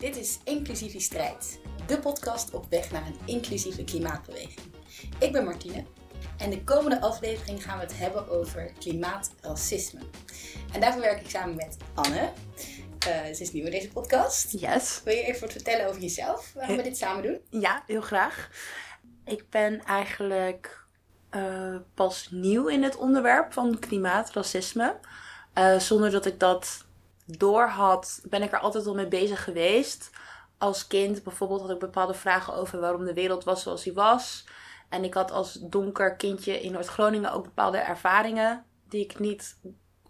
Dit is Inclusieve Strijd, de podcast op weg naar een inclusieve klimaatbeweging. Ik ben Martine en de komende aflevering gaan we het hebben over klimaatracisme. En daarvoor werk ik samen met Anne. Uh, ze is nieuw in deze podcast. Yes. Wil je even wat vertellen over jezelf, waarom we dit samen doen? Ja, heel graag. Ik ben eigenlijk uh, pas nieuw in het onderwerp van klimaatracisme. Uh, zonder dat ik dat door had, ben ik er altijd al mee bezig geweest. Als kind bijvoorbeeld had ik bepaalde vragen over waarom de wereld was zoals die was. En ik had als donker kindje in Noord-Groningen ook bepaalde ervaringen die ik niet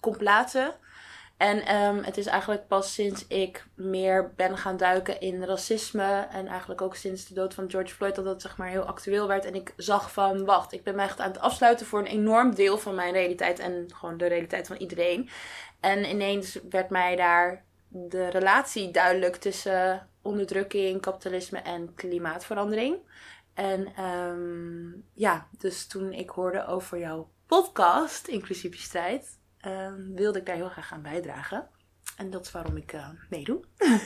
kon plaatsen. En um, het is eigenlijk pas sinds ik meer ben gaan duiken in racisme. En eigenlijk ook sinds de dood van George Floyd dat dat zeg maar heel actueel werd. En ik zag van, wacht, ik ben mij echt aan het afsluiten voor een enorm deel van mijn realiteit. En gewoon de realiteit van iedereen. En ineens werd mij daar de relatie duidelijk tussen onderdrukking, kapitalisme en klimaatverandering. En um, ja, dus toen ik hoorde over jouw podcast, Inclusieve Strijd, um, wilde ik daar heel graag aan bijdragen. En dat is waarom ik uh, meedoe.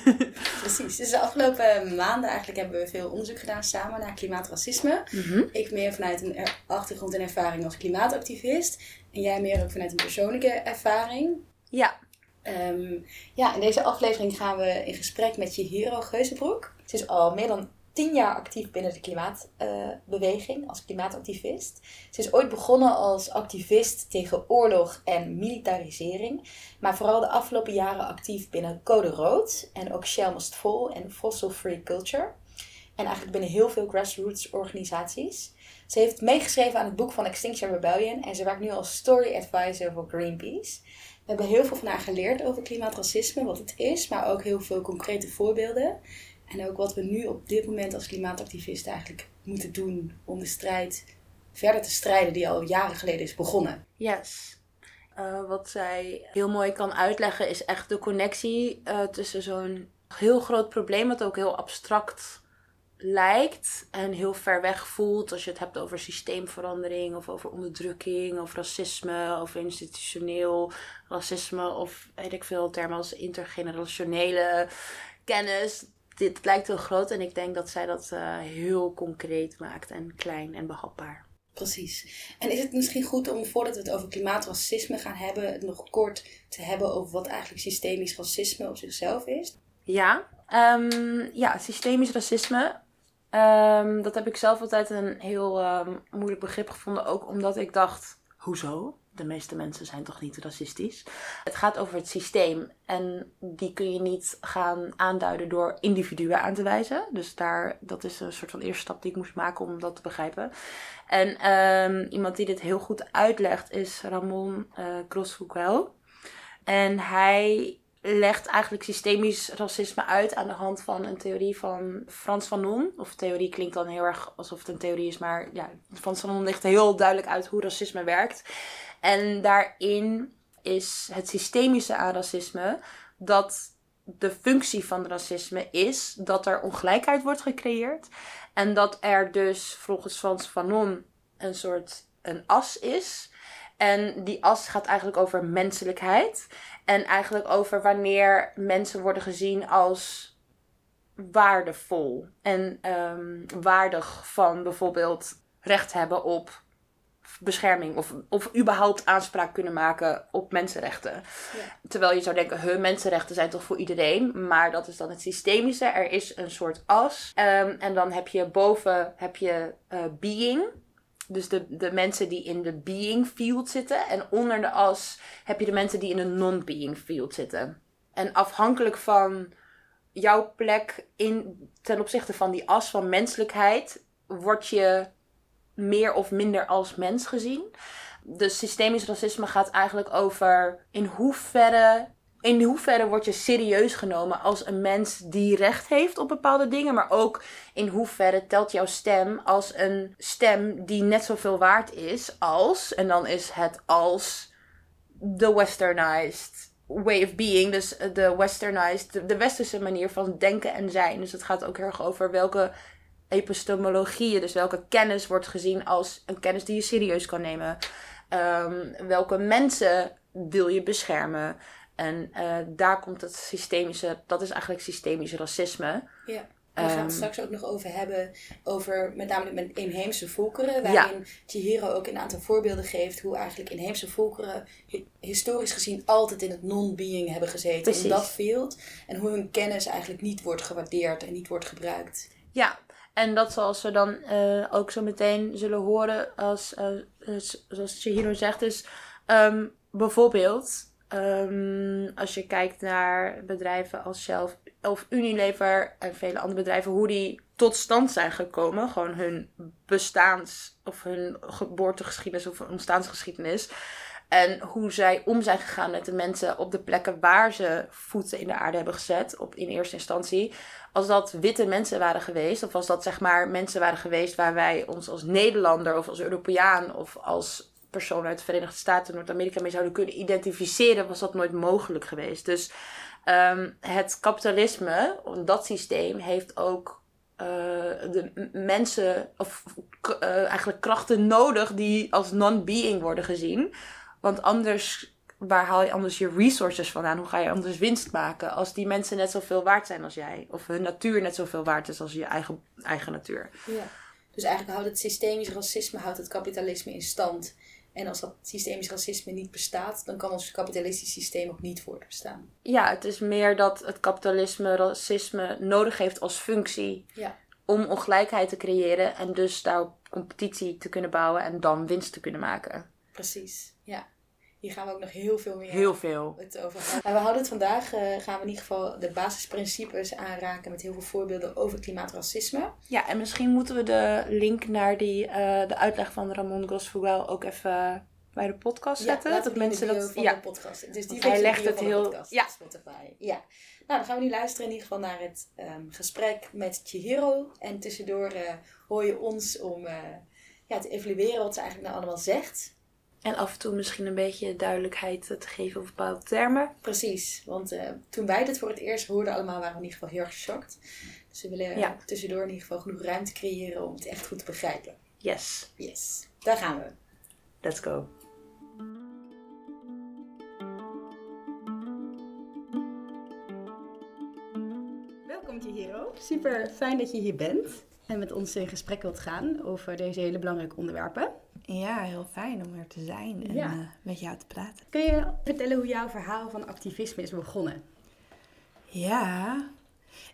Precies. Dus de afgelopen maanden eigenlijk hebben we veel onderzoek gedaan samen naar klimaatracisme. Mm -hmm. Ik meer vanuit een achtergrond en ervaring als klimaatactivist. En jij meer ook vanuit een persoonlijke ervaring. Ja. Um, ja, in deze aflevering gaan we in gesprek met je hero Geuzenbroek. Ze is al meer dan tien jaar actief binnen de klimaatbeweging uh, als klimaatactivist. Ze is ooit begonnen als activist tegen oorlog en militarisering, maar vooral de afgelopen jaren actief binnen Code Rood en ook Shell Must Fall en Fossil Free Culture. En eigenlijk binnen heel veel grassroots organisaties. Ze heeft meegeschreven aan het boek van Extinction Rebellion en ze werkt nu als story advisor voor Greenpeace. We hebben heel veel van haar geleerd over klimaatracisme, wat het is, maar ook heel veel concrete voorbeelden. En ook wat we nu op dit moment als klimaatactivisten eigenlijk moeten doen om de strijd verder te strijden die al jaren geleden is begonnen. Yes. Uh, wat zij heel mooi kan uitleggen is echt de connectie uh, tussen zo'n heel groot probleem, wat ook heel abstract lijkt en heel ver weg voelt als je het hebt over systeemverandering of over onderdrukking of racisme of institutioneel racisme of weet ik veel termen als intergenerationele kennis. Dit lijkt heel groot en ik denk dat zij dat uh, heel concreet maakt en klein en behapbaar. Precies. En is het misschien goed om, voordat we het over klimaatracisme gaan hebben, het nog kort te hebben over wat eigenlijk systemisch racisme op zichzelf is? Ja, um, ja systemisch racisme. Um, dat heb ik zelf altijd een heel um, moeilijk begrip gevonden. Ook omdat ik dacht, hoezo? De meeste mensen zijn toch niet racistisch? Het gaat over het systeem. En die kun je niet gaan aanduiden door individuen aan te wijzen. Dus daar, dat is een soort van eerste stap die ik moest maken om dat te begrijpen. En um, iemand die dit heel goed uitlegt is Ramon uh. En hij legt eigenlijk systemisch racisme uit aan de hand van een theorie van Frans Fanon. Of theorie klinkt dan heel erg alsof het een theorie is, maar ja, Frans Fanon legt heel duidelijk uit hoe racisme werkt. En daarin is het systemische aan racisme dat de functie van racisme is dat er ongelijkheid wordt gecreëerd. En dat er dus volgens Frans Fanon een soort een as is. En die as gaat eigenlijk over menselijkheid. En eigenlijk over wanneer mensen worden gezien als waardevol. En um, waardig van bijvoorbeeld recht hebben op bescherming. Of, of überhaupt aanspraak kunnen maken op mensenrechten. Ja. Terwijl je zou denken, hun mensenrechten zijn toch voor iedereen. Maar dat is dan het systemische. Er is een soort as. Um, en dan heb je boven heb je uh, being. Dus de, de mensen die in de being field zitten. En onder de as heb je de mensen die in de non-being field zitten. En afhankelijk van jouw plek in, ten opzichte van die as van menselijkheid, word je meer of minder als mens gezien. Dus systemisch racisme gaat eigenlijk over in hoeverre in hoeverre word je serieus genomen als een mens die recht heeft op bepaalde dingen, maar ook in hoeverre telt jouw stem als een stem die net zoveel waard is als, en dan is het als de westernized way of being, dus de westernized, de, westerse manier van denken en zijn. Dus het gaat ook heel erg over welke epistemologieën, dus welke kennis wordt gezien als een kennis die je serieus kan nemen. Um, welke mensen wil je beschermen? En uh, daar komt het systemische, dat is eigenlijk systemisch racisme. Ja. We gaan het Ehm, straks ook nog over hebben, over met name met inheemse volkeren, waarin Chihiro ook een aantal voorbeelden geeft hoe eigenlijk inheemse volkeren hi- historisch gezien altijd in het non-being hebben gezeten, Precies. in dat field, en hoe hun kennis eigenlijk niet wordt gewaardeerd en niet wordt gebruikt. Ja, en dat zoals we dan eh, ook zo meteen zullen horen, als, eh, zoals Chihiro zegt, is ehm, bijvoorbeeld ehm, als je kijkt naar bedrijven als Shell of Unilever en vele andere bedrijven, hoe die tot stand zijn gekomen, gewoon hun bestaans- of hun geboortegeschiedenis of ontstaansgeschiedenis. En hoe zij om zijn gegaan met de mensen op de plekken waar ze voeten in de aarde hebben gezet, op, in eerste instantie als dat witte mensen waren geweest, of als dat zeg maar mensen waren geweest waar wij ons als Nederlander of als Europeaan of als persoon uit de Verenigde Staten, Noord-Amerika mee zouden kunnen identificeren, was dat nooit mogelijk geweest. Dus ehm, het kapitalisme, dat systeem, heeft ook eh, de mensen, of eh, eigenlijk krachten nodig die als non-being worden gezien. Want anders, waar haal je anders je resources vandaan? Hoe ga je anders winst maken als die mensen net zoveel waard zijn als jij? Of hun natuur net zoveel waard is als je eigen, eigen natuur? Ja. Dus eigenlijk houdt het systemisch racisme houdt het kapitalisme in stand. En als dat systemisch racisme niet bestaat, dan kan ons kapitalistisch systeem ook niet voortbestaan. Ja, het is meer dat het kapitalisme racisme nodig heeft als functie Ja. om ongelijkheid te creëren en dus daarop competitie te kunnen bouwen en dan winst te kunnen maken. Precies, ja. Hier gaan we ook nog heel veel meer Heel veel. het over hebben. Maar we houden het vandaag, eh, gaan we in ieder geval de basisprincipes aanraken met heel veel voorbeelden over klimaatracisme. Ja, en misschien moeten we de link naar die, eh, de uitleg van Ramon Gosfuel ook even bij de podcast zetten. dat mensen dat. van Ja, de podcast. Dus die hij legt het heel- podcast ja. op Spotify. Ja. Nou, dan gaan we nu luisteren in ieder geval naar het ehm, gesprek met Chihiro. En tussendoor eh, hoor je ons om eh, ja, te evalueren wat ze eigenlijk nou allemaal zegt. En af en toe misschien een beetje duidelijkheid te geven over bepaalde termen. Precies, want eh, toen wij dit voor het eerst hoorden allemaal waren we in ieder geval heel erg geschokt. Dus we willen Ja. tussendoor in ieder geval genoeg ruimte creëren om het echt goed te begrijpen. Yes, Yes, daar gaan we. let's go. Welkom Chihiro. Super fijn dat je hier bent en met ons in gesprek wilt gaan over deze hele belangrijke onderwerpen. Ja, heel fijn om er te zijn en Ja. eh, met jou te praten. Kun je vertellen hoe jouw verhaal van activisme is begonnen? Ja,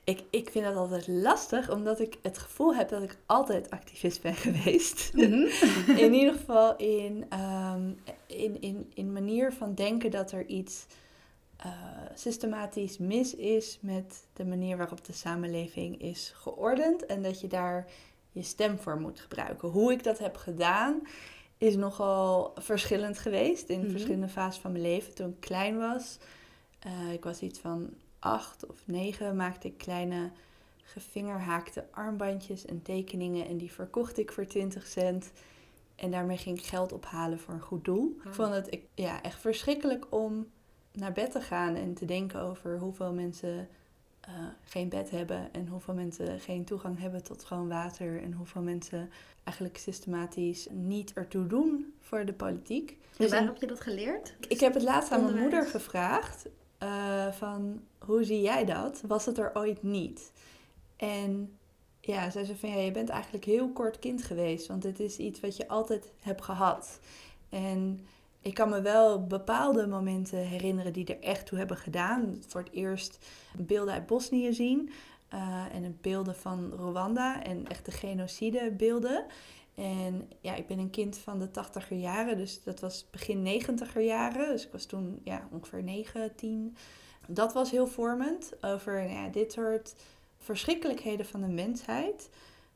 ik, ik vind dat altijd lastig, omdat ik het gevoel heb dat ik altijd activist ben geweest. in ieder geval in, ehm, in, in, in manier van denken dat er iets eh, systematisch mis is met de manier waarop de samenleving is geordend. En dat je daar je stem voor moet gebruiken. Hoe ik dat heb gedaan is nogal verschillend geweest in Mhm. verschillende fases van mijn leven. Toen ik klein was, eh, ik was iets van acht of negen, maakte ik kleine gevingerhaakte armbandjes en tekeningen. En die verkocht ik voor 20 cent. En daarmee ging ik geld ophalen voor een goed doel. Ik vond het ja, echt verschrikkelijk om naar bed te gaan en te denken over hoeveel mensen eh, geen bed hebben. En hoeveel mensen geen toegang hebben tot schoon water. En hoeveel mensen eigenlijk systematisch niet ertoe doen voor de politiek. Dus waar heb je dat geleerd? ik heb het laatst aan mijn moeder gevraagd. eh, van, hoe zie jij dat? Was het er ooit niet? En ja, zij zei van, ja, je bent eigenlijk heel kort kind geweest. Want het is iets wat je altijd hebt gehad. En ik kan me wel bepaalde momenten herinneren die er echt toe hebben gedaan. Voor het eerst beelden uit Bosnië zien. eh, en beelden van Rwanda. En echt de genocide beelden. En ja, ik ben een kind van de tachtiger jaren, dus dat was begin negentiger jaren. Dus ik was toen ja, ongeveer 9, 10. Dat was heel vormend over nou ja, dit soort verschrikkelijkheden van de mensheid.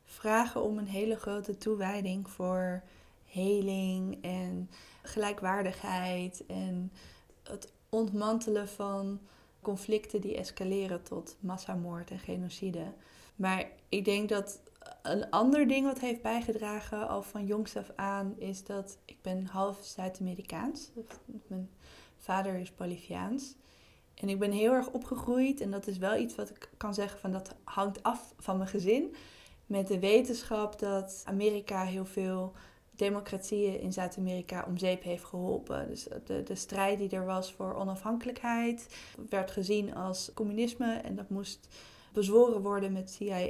Vragen om een hele grote toewijding voor heling en gelijkwaardigheid. En het ontmantelen van conflicten die escaleren tot massamoord en genocide. Maar ik denk dat een ander ding wat heeft bijgedragen al van jongs af aan is dat ik ben half Zuid-Amerikaans. Mijn vader is Boliviaans. En ik ben heel erg opgegroeid en dat is wel iets wat ik kan zeggen van dat hangt af van mijn gezin. Met de wetenschap dat Amerika heel veel democratieën in Zuid-Amerika om zeep heeft geholpen. Dus de, de strijd die er was voor onafhankelijkheid werd gezien als communisme en dat moest bezworen worden met CIA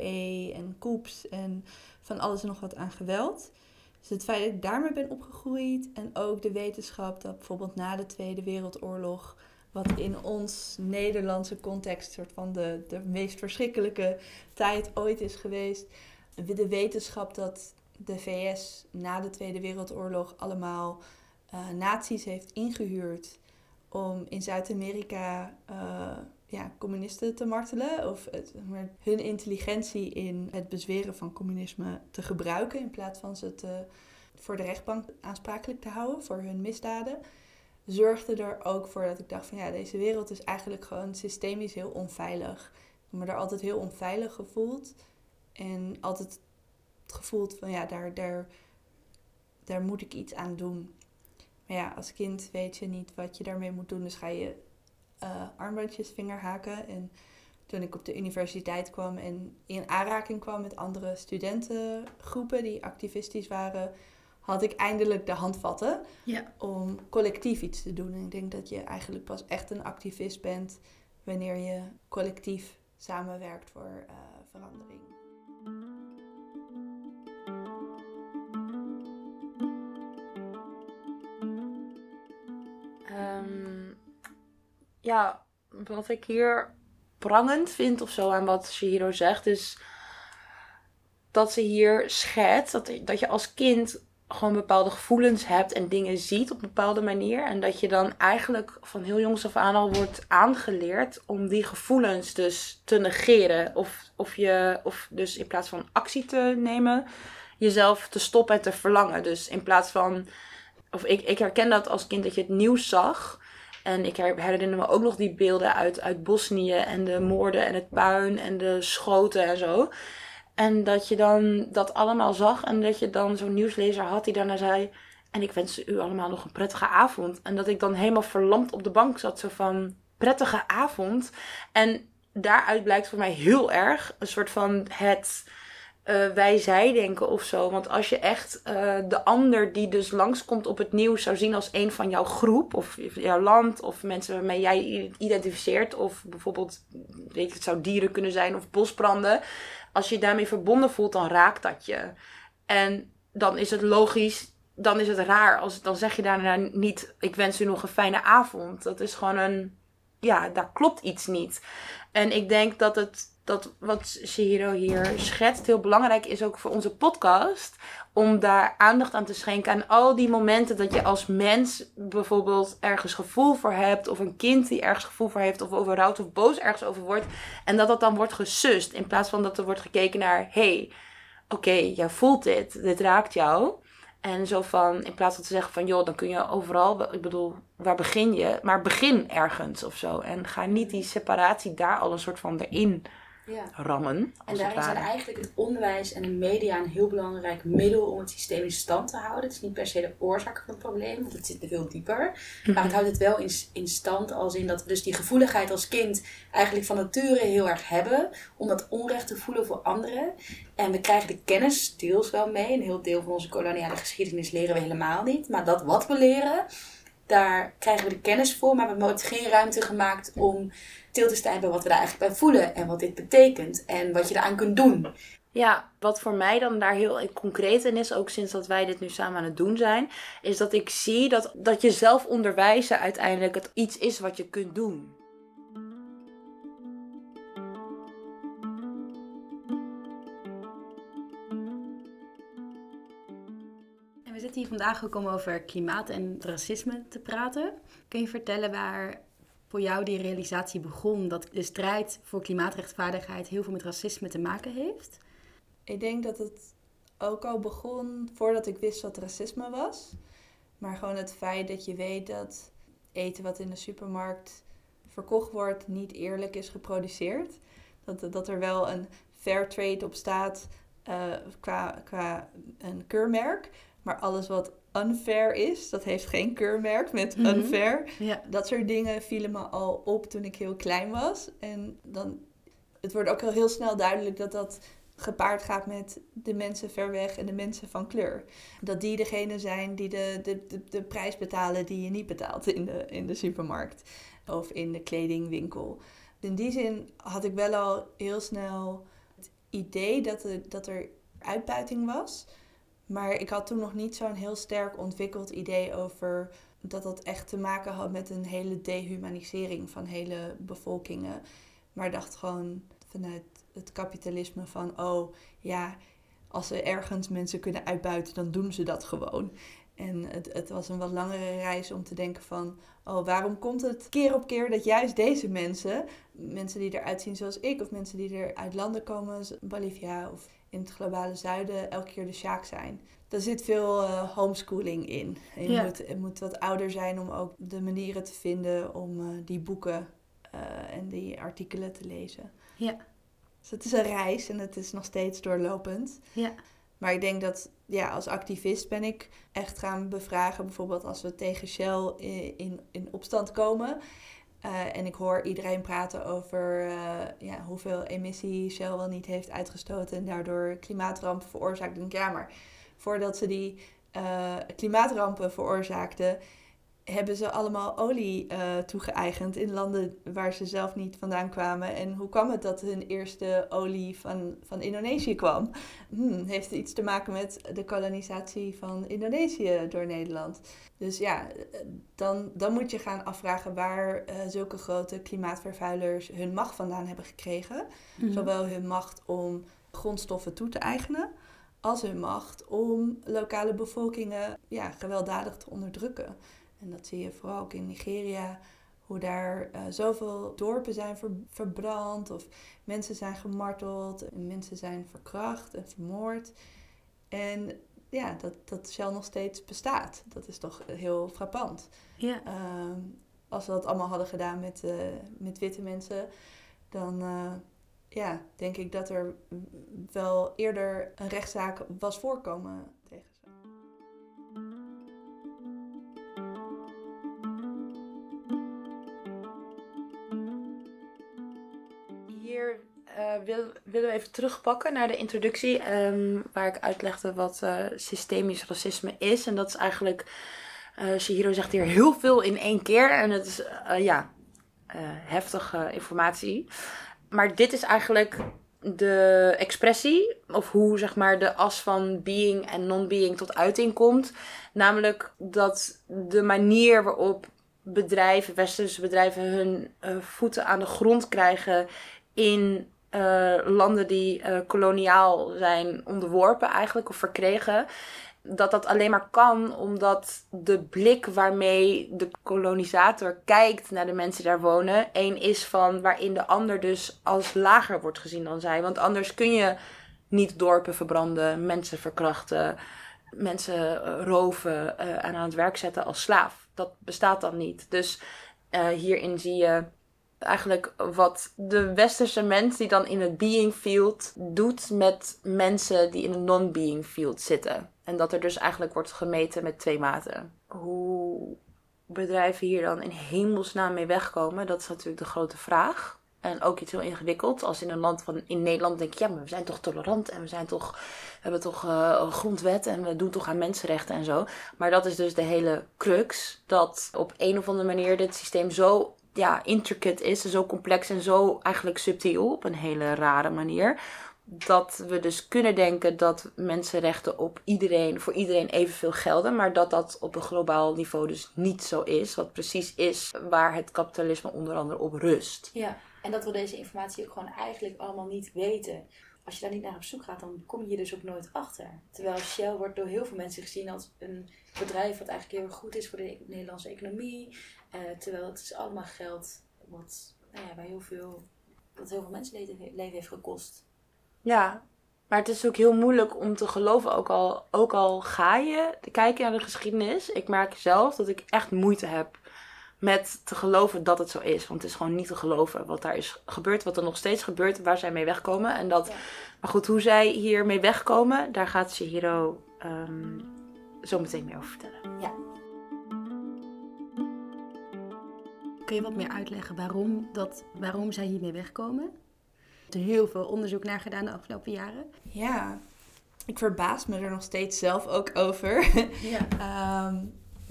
en coups en van alles en nog wat aan geweld. Dus het feit dat ik daarmee ben opgegroeid en ook de wetenschap dat bijvoorbeeld na de Tweede Wereldoorlog, wat in ons Nederlandse context soort van de, de meest verschrikkelijke tijd ooit is geweest, de wetenschap dat de VS na de Tweede Wereldoorlog allemaal uh, nazi's heeft ingehuurd om in Zuid-Amerika uh, ja, communisten te martelen. Of hun intelligentie in het bezweren van communisme te gebruiken in plaats van ze te, voor de rechtbank aansprakelijk te houden voor hun misdaden. Zorgde er ook voor dat ik dacht van ja, deze wereld is eigenlijk gewoon systemisch heel onveilig. Ik heb me daar altijd heel onveilig gevoeld. En altijd het gevoel van ja, daar, daar, daar moet ik iets aan doen. Maar ja, als kind weet je niet wat je daarmee moet doen. Dus ga je uh, armbandjes vingerhaken. En toen ik op de universiteit kwam en in aanraking kwam met andere studentengroepen die activistisch waren, had ik eindelijk de handvatten ja. om collectief iets te doen. En ik denk dat je eigenlijk pas echt een activist bent wanneer je collectief samenwerkt voor uh, verandering. Ja, wat ik hier prangend vind of zo aan wat Shihiro zegt, is dat ze hier schetst dat, dat je als kind gewoon bepaalde gevoelens hebt en dingen ziet op een bepaalde manier. En dat je dan eigenlijk van heel jongs af aan al wordt aangeleerd om die gevoelens dus te negeren. Of, of, je, of dus in plaats van actie te nemen, jezelf te stoppen en te verlangen. Dus in plaats van. Of ik, ik herken dat als kind dat je het nieuws zag. En ik herinner me ook nog die beelden uit, uit Bosnië en de moorden en het puin en de schoten en zo. En dat je dan dat allemaal zag en dat je dan zo'n nieuwslezer had die daarna zei... En ik wens u allemaal nog een prettige avond. En dat ik dan helemaal verlamd op de bank zat, zo van prettige avond. En daaruit blijkt voor mij heel erg een soort van het uh, wij-zij denken of zo. Want als je echt uh, de ander die dus langskomt op het nieuws zou zien als een van jouw groep of jouw land of mensen waarmee jij identificeert of bijvoorbeeld, weet je, het zou dieren kunnen zijn of bosbranden. Als je, je daarmee verbonden voelt, dan raakt dat je. En dan is het logisch, dan is het raar als dan zeg je daarna niet, ik wens u nog een fijne avond. Dat is gewoon een, ja, daar klopt iets niet. En ik denk dat het dat wat Shihiro hier schetst heel belangrijk is ook voor onze podcast. Om daar aandacht aan te schenken aan al die momenten dat je als mens bijvoorbeeld ergens gevoel voor hebt. Of een kind die ergens gevoel voor heeft. Of over of boos ergens over wordt. En dat dat dan wordt gesust. In plaats van dat er wordt gekeken naar, hey, oké, jij voelt dit. Dit raakt jou. En zo van, in plaats van te zeggen van, joh, dan kun je overal, ik bedoel, waar begin je? Maar begin ergens of zo. En ga niet die separatie daar al een soort van erin ja. rammen. En daarin zijn eigenlijk het onderwijs en de media een heel belangrijk middel om het systeem in stand te houden. Het is niet per se de oorzaak van het probleem, want het zit er veel dieper. Maar het houdt het wel in, in stand als in dat we dus die gevoeligheid als kind eigenlijk van nature heel erg hebben. Om dat onrecht te voelen voor anderen. En we krijgen de kennis deels wel mee. Een heel deel van onze koloniale geschiedenis leren we helemaal niet. Maar dat wat we leren, daar krijgen we de kennis voor. Maar we hebben geen ruimte gemaakt om stil te staan bij wat we daar eigenlijk bij voelen en wat dit betekent en wat je eraan kunt doen. Ja, wat voor mij dan daar heel concreet in is, ook sinds dat wij dit nu samen aan het doen zijn, is dat ik zie dat, dat je zelf onderwijzen uiteindelijk het iets is wat je kunt doen. En we zitten hier vandaag ook om over klimaat en racisme te praten. Kun je vertellen waar voor jou die realisatie begon dat de strijd voor klimaatrechtvaardigheid heel veel met racisme te maken heeft? Ik denk dat het ook al begon voordat ik wist wat racisme was. Maar gewoon het feit dat je weet dat eten wat in de supermarkt verkocht wordt niet eerlijk is geproduceerd. Dat, dat er wel een fair trade op staat uh, qua, qua een keurmerk. Maar alles wat unfair is. Dat heeft geen keurmerk met mhm. unfair. Ja. Dat soort dingen vielen me al op toen ik heel klein was. En dan, het wordt ook al heel snel duidelijk dat dat gepaard gaat met de mensen ver weg en de mensen van kleur. Dat die degene zijn die de, de, de, de prijs betalen die je niet betaalt in de, in de supermarkt of in de kledingwinkel. In die zin had ik wel al heel snel het idee dat er, dat er uitbuiting was. Maar ik had toen nog niet zo'n heel sterk ontwikkeld idee over dat dat echt te maken had met een hele dehumanisering van hele bevolkingen. Maar dacht gewoon vanuit het kapitalisme van, oh ja, als ze ergens mensen kunnen uitbuiten, dan doen ze dat gewoon. En het, het was een wat langere reis om te denken van, oh, waarom komt het keer op keer dat juist deze mensen, mensen die eruit zien zoals ik, of mensen die er uit landen komen, Bolivia of in het globale zuiden, elke keer de Sjaak zijn. Er zit veel uh, homeschooling in. je, Ja. moet, je moet wat ouder zijn om ook de manieren te vinden om eh, die boeken eh, en die artikelen te lezen. Ja. Dus het is een reis en het is nog steeds doorlopend. Ja. Maar ik denk dat ja, als activist ben ik echt gaan bevragen. Bijvoorbeeld als we tegen Shell in, in, in opstand komen. Eh, en ik hoor iedereen praten over eh, ja, hoeveel emissie Shell wel niet heeft uitgestoten. En daardoor klimaatrampen veroorzaakt. Ik, ja, maar voordat ze die eh, klimaatrampen veroorzaakten... hebben ze allemaal olie eh, toegeëigend in landen waar ze zelf niet vandaan kwamen. En hoe kwam het dat hun eerste olie van, van Indonesië kwam? Hmm, heeft het iets te maken met de kolonisatie van Indonesië door Nederland? Dus ja, dan, dan moet je gaan afvragen waar eh, zulke grote klimaatvervuilers hun macht vandaan hebben gekregen. Mhm. Zowel hun macht om grondstoffen toe te eigenen, als hun macht om lokale bevolkingen ja, gewelddadig te onderdrukken. En dat zie je vooral ook in Nigeria, hoe daar eh, zoveel dorpen zijn ver- verbrand, of mensen zijn gemarteld, en mensen zijn verkracht en vermoord. En ja, dat, dat Shell nog steeds bestaat. Dat is toch heel frappant. Ja. Ehm, als we dat allemaal hadden gedaan met, eh, met witte mensen, dan eh, ja, denk ik dat er wel eerder een rechtszaak was voorkomen tegen eh, wil- willen we even terugpakken naar de introductie, ehm, waar ik uitlegde wat eh, systemisch racisme is. En dat is eigenlijk, eh Shihiro zegt hier heel veel in één keer. En het is, eh, ja, heftige informatie. Maar dit is eigenlijk de expressie, of hoe zeg maar de as van being en non-being tot uiting komt. Namelijk dat de manier waarop bedrijven, westerse bedrijven, hun voeten aan de grond krijgen in eh, landen die eh, koloniaal zijn onderworpen eigenlijk of verkregen. Dat dat alleen maar kan omdat de blik waarmee de kolonisator kijkt naar de mensen daar wonen, één is van waarin de ander dus als lager wordt gezien dan zij. Want anders kun je niet dorpen verbranden, mensen verkrachten, mensen eh, roven en aan het werk zetten als slaaf. Dat bestaat dan niet. Dus hierin zie je eigenlijk wat de westerse mens die dan in het being field doet met mensen die in een non-being field zitten. En dat er dus eigenlijk wordt gemeten met twee maten. Hoe bedrijven hier dan in hemelsnaam mee wegkomen, dat is natuurlijk de grote vraag. En ook iets heel ingewikkeld. Als in een land van in Nederland denk je, ja, maar we zijn toch tolerant en we zijn toch, we hebben toch eh, een grondwet en we doen toch aan mensenrechten en zo. Maar dat is dus de hele crux. Dat op een of andere manier dit systeem zo ja, intricate is, zo complex en zo eigenlijk subtiel op een hele rare manier. Dat we dus kunnen denken dat mensenrechten op iedereen, voor iedereen evenveel gelden, maar dat dat op een globaal niveau dus niet zo is. Wat precies is waar het kapitalisme onder andere op rust. Ja, en dat we deze informatie ook gewoon eigenlijk allemaal niet weten. Als je daar niet naar op zoek gaat, dan kom je dus ook nooit achter. Terwijl Shell wordt door heel veel mensen gezien als een bedrijf wat eigenlijk heel erg goed is voor de Nederlandse economie. Eh, terwijl het is allemaal geld wat nou ja, bij heel veel, dat heel veel mensen leven, leven heeft gekost. Ja, maar het is ook heel moeilijk om te geloven, ook al, ook al ga je kijken naar de geschiedenis. Ik merk zelf dat ik echt moeite heb met te geloven dat het zo is. Want het is gewoon niet te geloven wat daar is gebeurd, wat er nog steeds gebeurt, waar zij mee wegkomen. En dat, Ja. Maar goed, hoe zij hier mee wegkomen, daar gaat Shihiro ehm zo meteen meer over vertellen. Kun je wat meer uitleggen waarom, dat, waarom zij hiermee wegkomen? Er is heel veel onderzoek naar gedaan de afgelopen jaren. Ja, ik verbaas me er nog steeds zelf ook over. Ja. Ehm,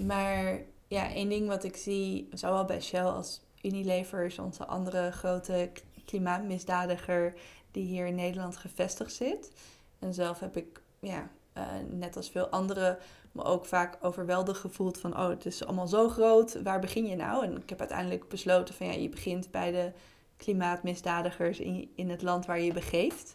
maar ja, één ding wat ik zie, zowel bij Shell als Unilever, is onze andere grote klimaatmisdadiger die hier in Nederland gevestigd zit. En zelf heb ik, ja, eh, net als veel anderen, me ook vaak overweldigd gevoeld van, oh, het is allemaal zo groot, waar begin je nou? En ik heb uiteindelijk besloten van, ja, je begint bij de klimaatmisdadigers in, in het land waar je je begeeft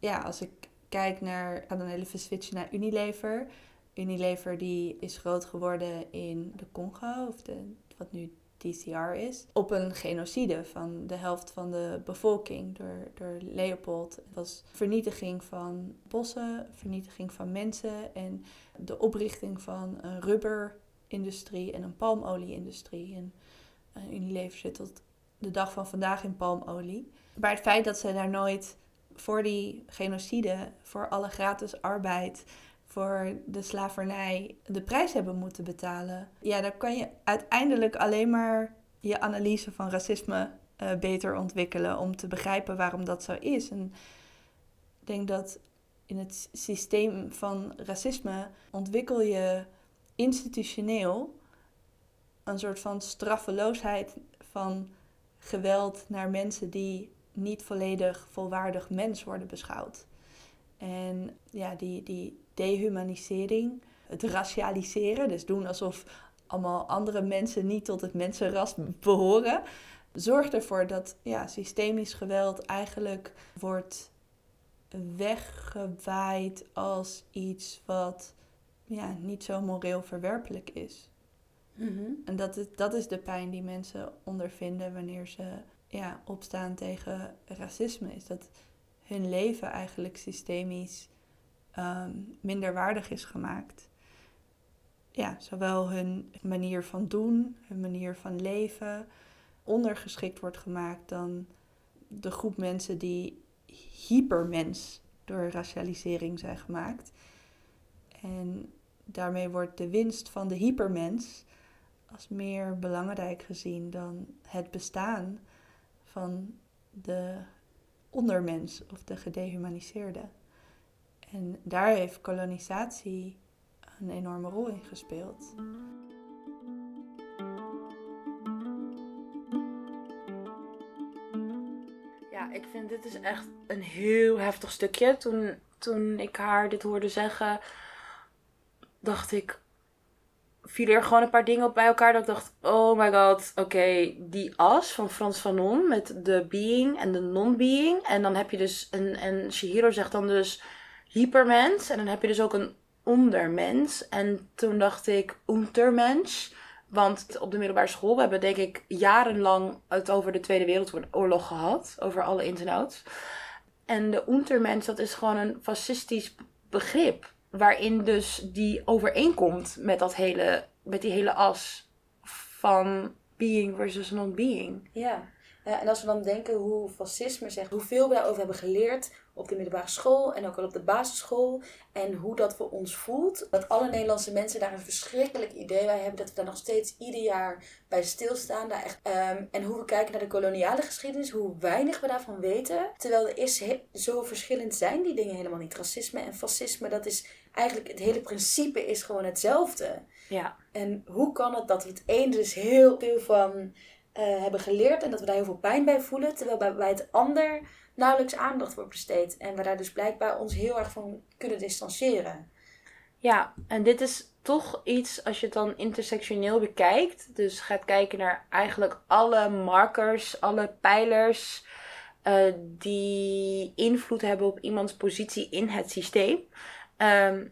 ja, als ik kijk naar, ik ga dan even switchen naar Unilever. Unilever die is groot geworden in de Congo, of de, wat nu DCR is, op een genocide van de helft van de bevolking door, door Leopold. Het was vernietiging van bossen, vernietiging van mensen en de oprichting van een rubberindustrie en een palmolieindustrie. En eh, Unilever zit tot de dag van vandaag in palmolie. Maar het feit dat ze daar nooit voor die genocide, voor alle gratis arbeid, voor de slavernij de prijs hebben moeten betalen. Ja, dan kan je uiteindelijk alleen maar je analyse van racisme eh, beter ontwikkelen om te begrijpen waarom dat zo is. En ik denk dat in het systeem van racisme ontwikkel je institutioneel een soort van straffeloosheid van geweld naar mensen die niet volledig volwaardig mens worden beschouwd. En ja, die, die dehumanisering, het racialiseren, dus doen alsof allemaal andere mensen niet tot het mensenras behoren, zorgt ervoor dat ja, systemisch geweld eigenlijk wordt weggewaaid als iets wat ja, niet zo moreel verwerpelijk is. En dat is, dat is de pijn die mensen ondervinden wanneer ze ja, opstaan tegen racisme. Is dat hun leven eigenlijk systemisch ehm, minder waardig is gemaakt. Ja, zowel hun manier van doen, hun manier van leven ondergeschikt wordt gemaakt dan de groep mensen die hypermens door racialisering zijn gemaakt. En daarmee wordt de winst van de hypermens als meer belangrijk gezien dan het bestaan van de ondermens of de gedehumaniseerde. En daar heeft kolonisatie een enorme rol in gespeeld. Ja, ik vind dit is echt een heel heftig stukje. Toen, toen ik haar dit hoorde zeggen, dacht ik, vielen er gewoon een paar dingen op bij elkaar dat ik dacht, oh my god, oké, die as van Frans Fanon met de being en de non-being. En dan heb je dus, een, en Shihiro zegt dan dus hypermens en dan heb je dus ook een ondermens. En toen dacht ik, untermens. Want op de middelbare school, we hebben denk ik jarenlang het over de Tweede Wereldoorlog gehad. Over alle ins en outs. En de untermens, dat is gewoon een fascistisch begrip. Waarin dus die overeenkomt met, dat hele, met die hele as van being versus non-being. Ja. En als we dan denken hoe fascisme zegt, hoeveel we daarover hebben geleerd op de middelbare school en ook al op de basisschool. En hoe dat voor ons voelt. Dat alle Nederlandse mensen daar een verschrikkelijk idee bij hebben. Dat we daar nog steeds ieder jaar bij stilstaan. Daar echt, ehm, en hoe we kijken naar de koloniale geschiedenis. Hoe weinig we daarvan weten. Terwijl er is zo verschillend zijn die dingen helemaal niet. Racisme en fascisme, dat is eigenlijk het hele principe is gewoon hetzelfde. Ja. En hoe kan het dat we het een dus heel veel van eh, hebben geleerd en dat we daar heel veel pijn bij voelen, terwijl bij, bij het ander nauwelijks aandacht wordt besteed en we daar dus blijkbaar ons heel erg van kunnen distancieren. Ja, en dit is toch iets als je het dan intersectioneel bekijkt. Dus gaat kijken naar eigenlijk alle markers, alle pijlers eh, die invloed hebben op iemands positie in het systeem. Ehm,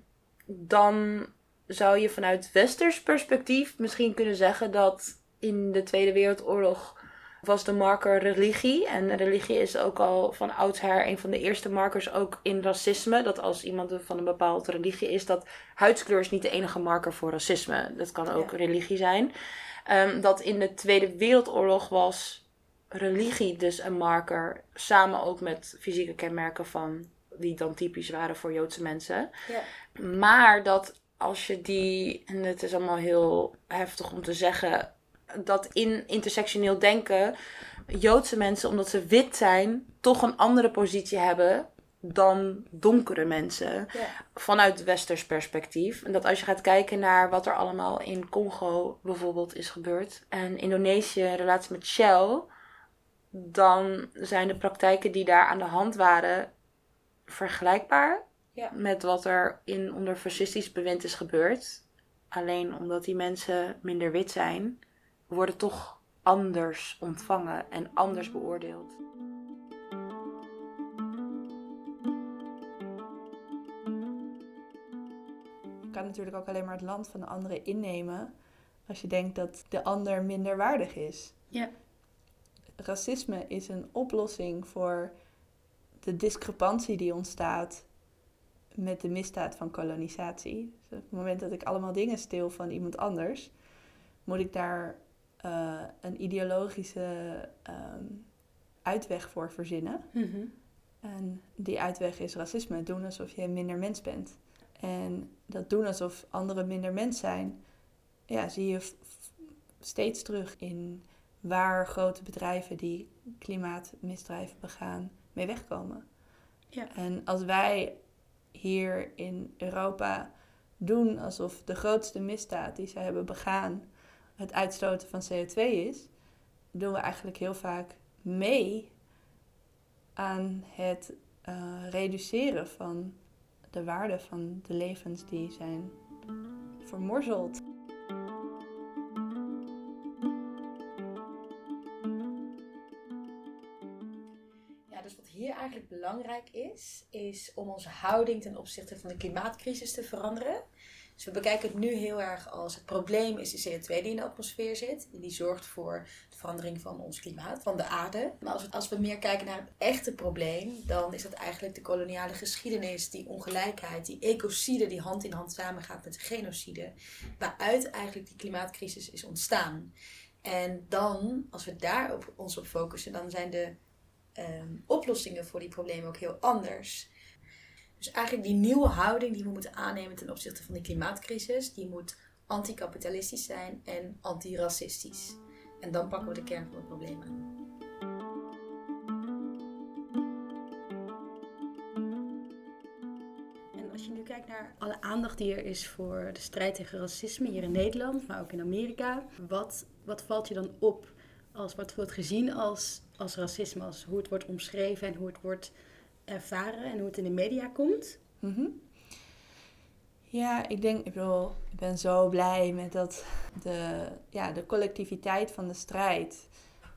dan zou je vanuit westers perspectief misschien kunnen zeggen dat in de Tweede Wereldoorlog was de marker religie. En religie is ook al van oudsher een van de eerste markers ook in racisme. Dat als iemand van een bepaalde religie is, dat huidskleur is niet de enige marker voor racisme. Dat kan ook Ja. religie zijn. Ehm, dat in de Tweede Wereldoorlog was religie dus een marker. Samen ook met fysieke kenmerken van die dan typisch waren voor Joodse mensen. Ja. Maar dat als je die, en het is allemaal heel heftig om te zeggen, dat in intersectioneel denken Joodse mensen, omdat ze wit zijn, toch een andere positie hebben dan donkere mensen. Ja. Vanuit westers perspectief. En dat als je gaat kijken naar wat er allemaal in Congo bijvoorbeeld is gebeurd. En Indonesië in relatie met Shell. Dan zijn de praktijken die daar aan de hand waren vergelijkbaar. Ja. Met wat er in onder fascistisch bewind is gebeurd. Alleen omdat die mensen minder wit zijn, worden toch anders ontvangen en anders beoordeeld. Je kan natuurlijk ook alleen maar het land van de andere innemen als je denkt dat de ander minder waardig is. Ja. Racisme is een oplossing voor de discrepantie die ontstaat met de misdaad van kolonisatie. Dus op het moment dat ik allemaal dingen steel van iemand anders, moet ik daar eh, een ideologische ehm, uitweg voor verzinnen. Mhm. En die uitweg is racisme. Doen alsof je minder mens bent. En dat doen alsof anderen minder mens zijn, ja, zie je steeds terug in waar grote bedrijven die klimaatmisdrijven begaan mee wegkomen. Ja. En als wij hier in Europa doen alsof de grootste misdaad die ze hebben begaan het uitstoten van CO2 is, doen we eigenlijk heel vaak mee aan het eh, reduceren van de waarde van de levens die zijn vermorzeld. Belangrijk is, is om onze houding ten opzichte van de klimaatcrisis te veranderen. Dus we bekijken het nu heel erg als het probleem is de CO2 die in de atmosfeer zit. Die zorgt voor de verandering van ons klimaat, van de aarde. Maar als we, als we meer kijken naar het echte probleem, dan is dat eigenlijk de koloniale geschiedenis, die ongelijkheid, die ecocide die hand in hand samengaat met de genocide. Waaruit eigenlijk die klimaatcrisis is ontstaan. En dan, als we daar op, ons op focussen, dan zijn de ehm, oplossingen voor die problemen ook heel anders. Dus eigenlijk die nieuwe houding die we moeten aannemen ten opzichte van die klimaatcrisis, die moet anticapitalistisch zijn en antiracistisch. En dan pakken we de kern van het probleem aan. En als je nu kijkt naar alle aandacht die er is voor de strijd tegen racisme hier in Nederland, maar ook in Amerika, wat, wat valt je dan op als wat wordt gezien als, als racisme, als hoe het wordt omschreven en hoe het wordt ervaren en hoe het in de media komt? Mhm. Ja, ik denk, ik bedoel, ik ben zo blij met dat de, ja, de collectiviteit van de strijd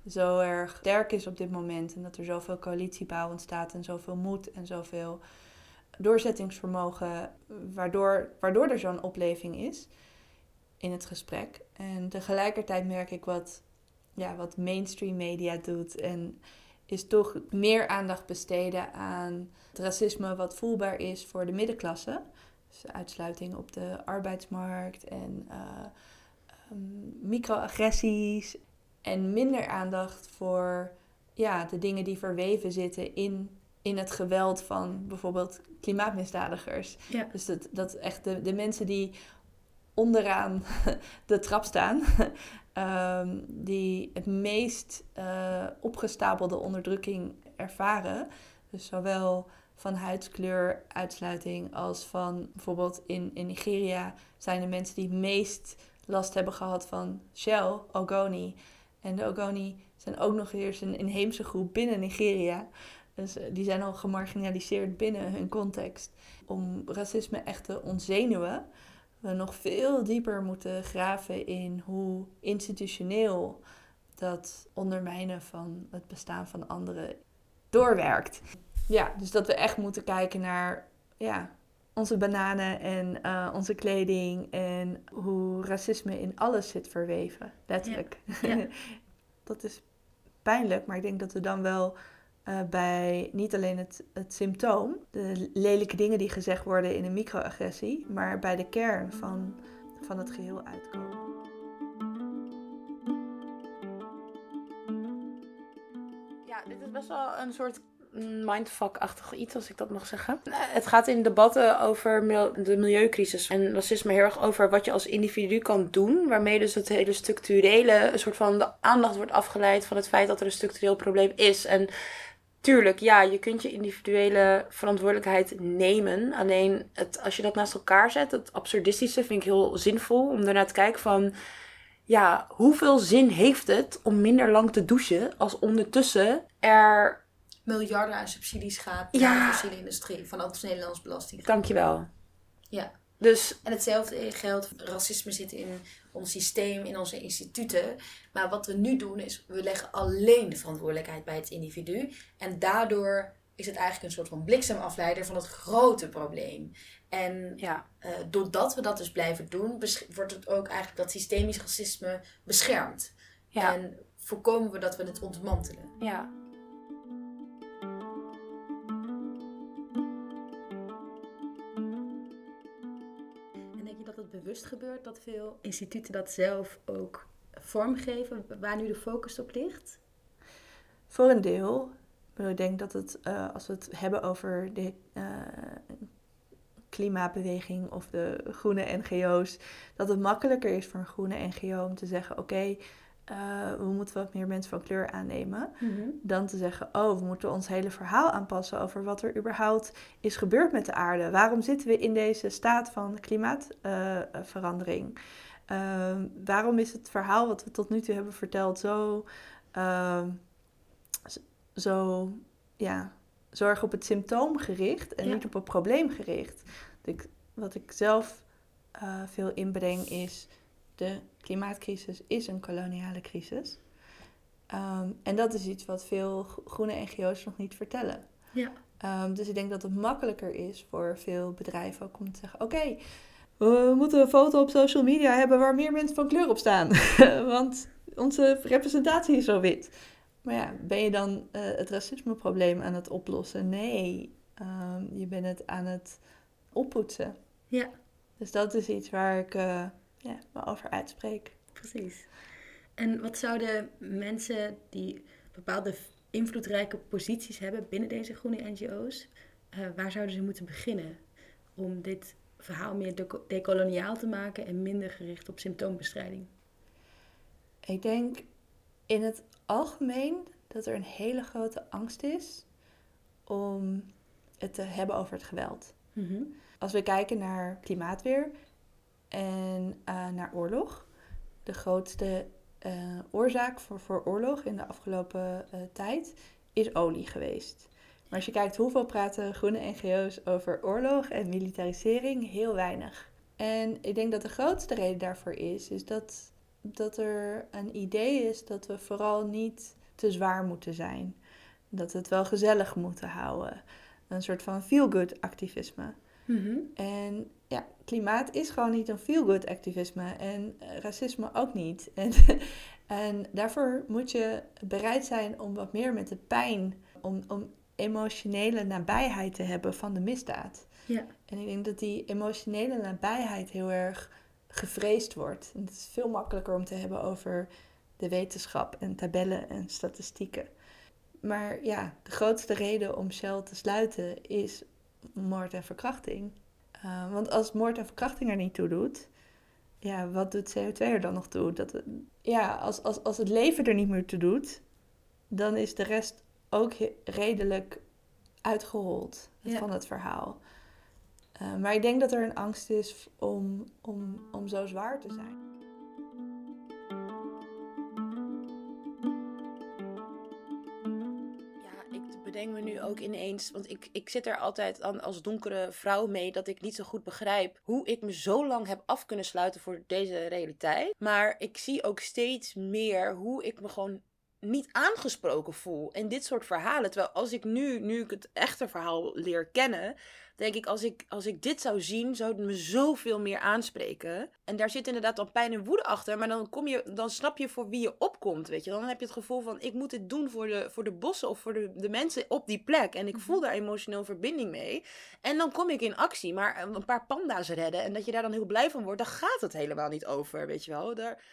zo erg sterk is op dit moment. En dat er zoveel coalitiebouw ontstaat en zoveel moed en zoveel doorzettingsvermogen, waardoor, waardoor er zo'n opleving is in het gesprek. En tegelijkertijd merk ik wat, ja, wat mainstream media doet en is toch meer aandacht besteden aan het racisme wat voelbaar is voor de middenklasse. Dus uitsluiting op de arbeidsmarkt en eh, ehm, microagressies. En minder aandacht voor ja, de dingen die verweven zitten in, in het geweld van bijvoorbeeld klimaatmisdadigers. Ja. Dus dat, dat echt de, de mensen die onderaan de trap staan, ehm, die het meest eh, opgestapelde onderdrukking ervaren. Dus zowel van huidskleur, uitsluiting, als van bijvoorbeeld in, in Nigeria zijn de mensen die het meest last hebben gehad van Shell, Ogoni. En de Ogoni zijn ook nog eens een inheemse groep binnen Nigeria. Dus eh, die zijn al gemarginaliseerd binnen hun context. Om racisme echt te ontzenuwen, we nog veel dieper moeten graven in hoe institutioneel dat ondermijnen van het bestaan van anderen doorwerkt. Ja, dus dat we echt moeten kijken naar ja, onze bananen en eh, onze kleding en hoe racisme in alles zit verweven, letterlijk. Ja. dat is pijnlijk, maar ik denk dat we dan wel eh, bij niet alleen het, het symptoom, de lelijke dingen die gezegd worden in een microagressie, maar bij de kern van, van het geheel uitkomen. Ja, dit is best wel een soort mindfuck-achtig iets, als ik dat mag zeggen. Eh, Het gaat in debatten over de milieucrisis en racisme heel erg over wat je als individu kan doen. Waarmee dus het hele structurele, een soort van de aandacht wordt afgeleid van het feit dat er een structureel probleem is. En tuurlijk, ja, je kunt je individuele verantwoordelijkheid nemen. Alleen het, als je dat naast elkaar zet, het absurdistische vind ik heel zinvol om daarnaar te kijken van ja, hoeveel zin heeft het om minder lang te douchen als ondertussen er... Miljarden aan subsidies gaat Ja. naar de fossiele industrie van ons Nederlands belasting. Dankjewel. Ja. Dus En hetzelfde geldt, racisme zit in ons systeem, in onze instituten. Maar wat we nu doen is, we leggen alleen de verantwoordelijkheid bij het individu. En daardoor is het eigenlijk een soort van bliksemafleider van het grote probleem. En ja, eh, doordat we dat dus blijven doen, wordt het ook eigenlijk dat systemisch racisme beschermd. ja, En voorkomen we dat we het ontmantelen. ja. Gebeurt dat veel instituten dat zelf ook vormgeven, waar nu de focus op ligt? Voor een deel. Ik denk dat het, eh, als we het hebben over de eh, klimaatbeweging of de groene NGO's, dat het makkelijker is voor een groene NGO om te zeggen: oké, eh, we moeten wat meer mensen van kleur aannemen. Dan te zeggen: oh, we moeten ons hele verhaal aanpassen over wat er überhaupt is gebeurd met de aarde. Waarom zitten we in deze staat van klimaatverandering? Ehm, waarom is het verhaal wat we tot nu toe hebben verteld zo. ehm, zo, ja, zo erg op het symptoom gericht en Ja. niet op het probleem gericht. Wat ik zelf eh, veel inbreng is, de klimaatcrisis is een koloniale crisis. Ehm, en dat is iets wat veel gro- groene NGO's nog niet vertellen. Ja. Ehm, dus ik denk dat het makkelijker is voor veel bedrijven ook om te zeggen: oké, we moeten een foto op social media hebben waar meer mensen van kleur op staan. Want onze representatie is zo wit. Maar ja, ben je dan eh, het racismeprobleem aan het oplossen? Nee, Ehm, je bent het aan het oppoetsen. Ja, Dus dat is iets waar ik eh, ja, me over uitspreek. precies. En wat zouden mensen die bepaalde invloedrijke posities hebben binnen deze groene NGO's, eh, waar zouden ze moeten beginnen om dit verhaal meer deco- decoloniaal te maken en minder gericht op symptoombestrijding? Ik denk in het algemeen dat er een hele grote angst is om het te hebben over het geweld. Mhm. Als we kijken naar klimaatweer en eh, naar oorlog, de grootste eh, oorzaak voor, voor oorlog in de afgelopen eh, tijd is olie geweest. Maar als je kijkt hoeveel praten groene NGO's over oorlog en militarisering, heel weinig. En ik denk dat de grootste reden daarvoor is, is dat, dat er een idee is dat we vooral niet te zwaar moeten zijn. Dat we het wel gezellig moeten houden. Een soort van feel-good activisme. Mhm. En ja, klimaat is gewoon niet een feel-good activisme en eh, racisme ook niet. En, en daarvoor moet je bereid zijn om wat meer met de pijn, om, om emotionele nabijheid te hebben van de misdaad. Ja. En ik denk dat die emotionele nabijheid heel erg gevreesd wordt. En het is veel makkelijker om te hebben over de wetenschap en tabellen en statistieken. Maar ja, de grootste reden om Shell te sluiten is moord en verkrachting. Uh, want als moord en verkrachting er niet toe doet, ja, wat doet CO2 er dan nog toe? Dat, het- ja, als, als, als het leven er niet meer toe doet, dan is de rest ook redelijk uitgehold Ja. van het verhaal. Uh, maar ik denk dat er een angst is om, om, om zo zwaar te zijn. Bedenk me nu ook ineens, want ik, ik zit er altijd aan als donkere vrouw mee dat ik niet zo goed begrijp hoe ik me zo lang heb af kunnen sluiten voor deze realiteit. Maar ik zie ook steeds meer hoe ik me gewoon niet aangesproken voel in dit soort verhalen. Terwijl als ik nu, nu ik het echte verhaal leer kennen, denk ik als ik, als ik dit zou zien, zou het me zoveel meer aanspreken. En daar zit inderdaad dan pijn en woede achter, maar dan, kom je, dan snap je voor wie je opkomt, weet je. Dan heb je het gevoel van, ik moet dit doen voor de, voor de bossen of voor de, de mensen op die plek. En ik voel daar emotioneel verbinding mee. En dan kom ik in actie, maar een paar panda's redden en dat je daar dan heel blij van wordt, daar gaat het helemaal niet over, weet je wel. Daar,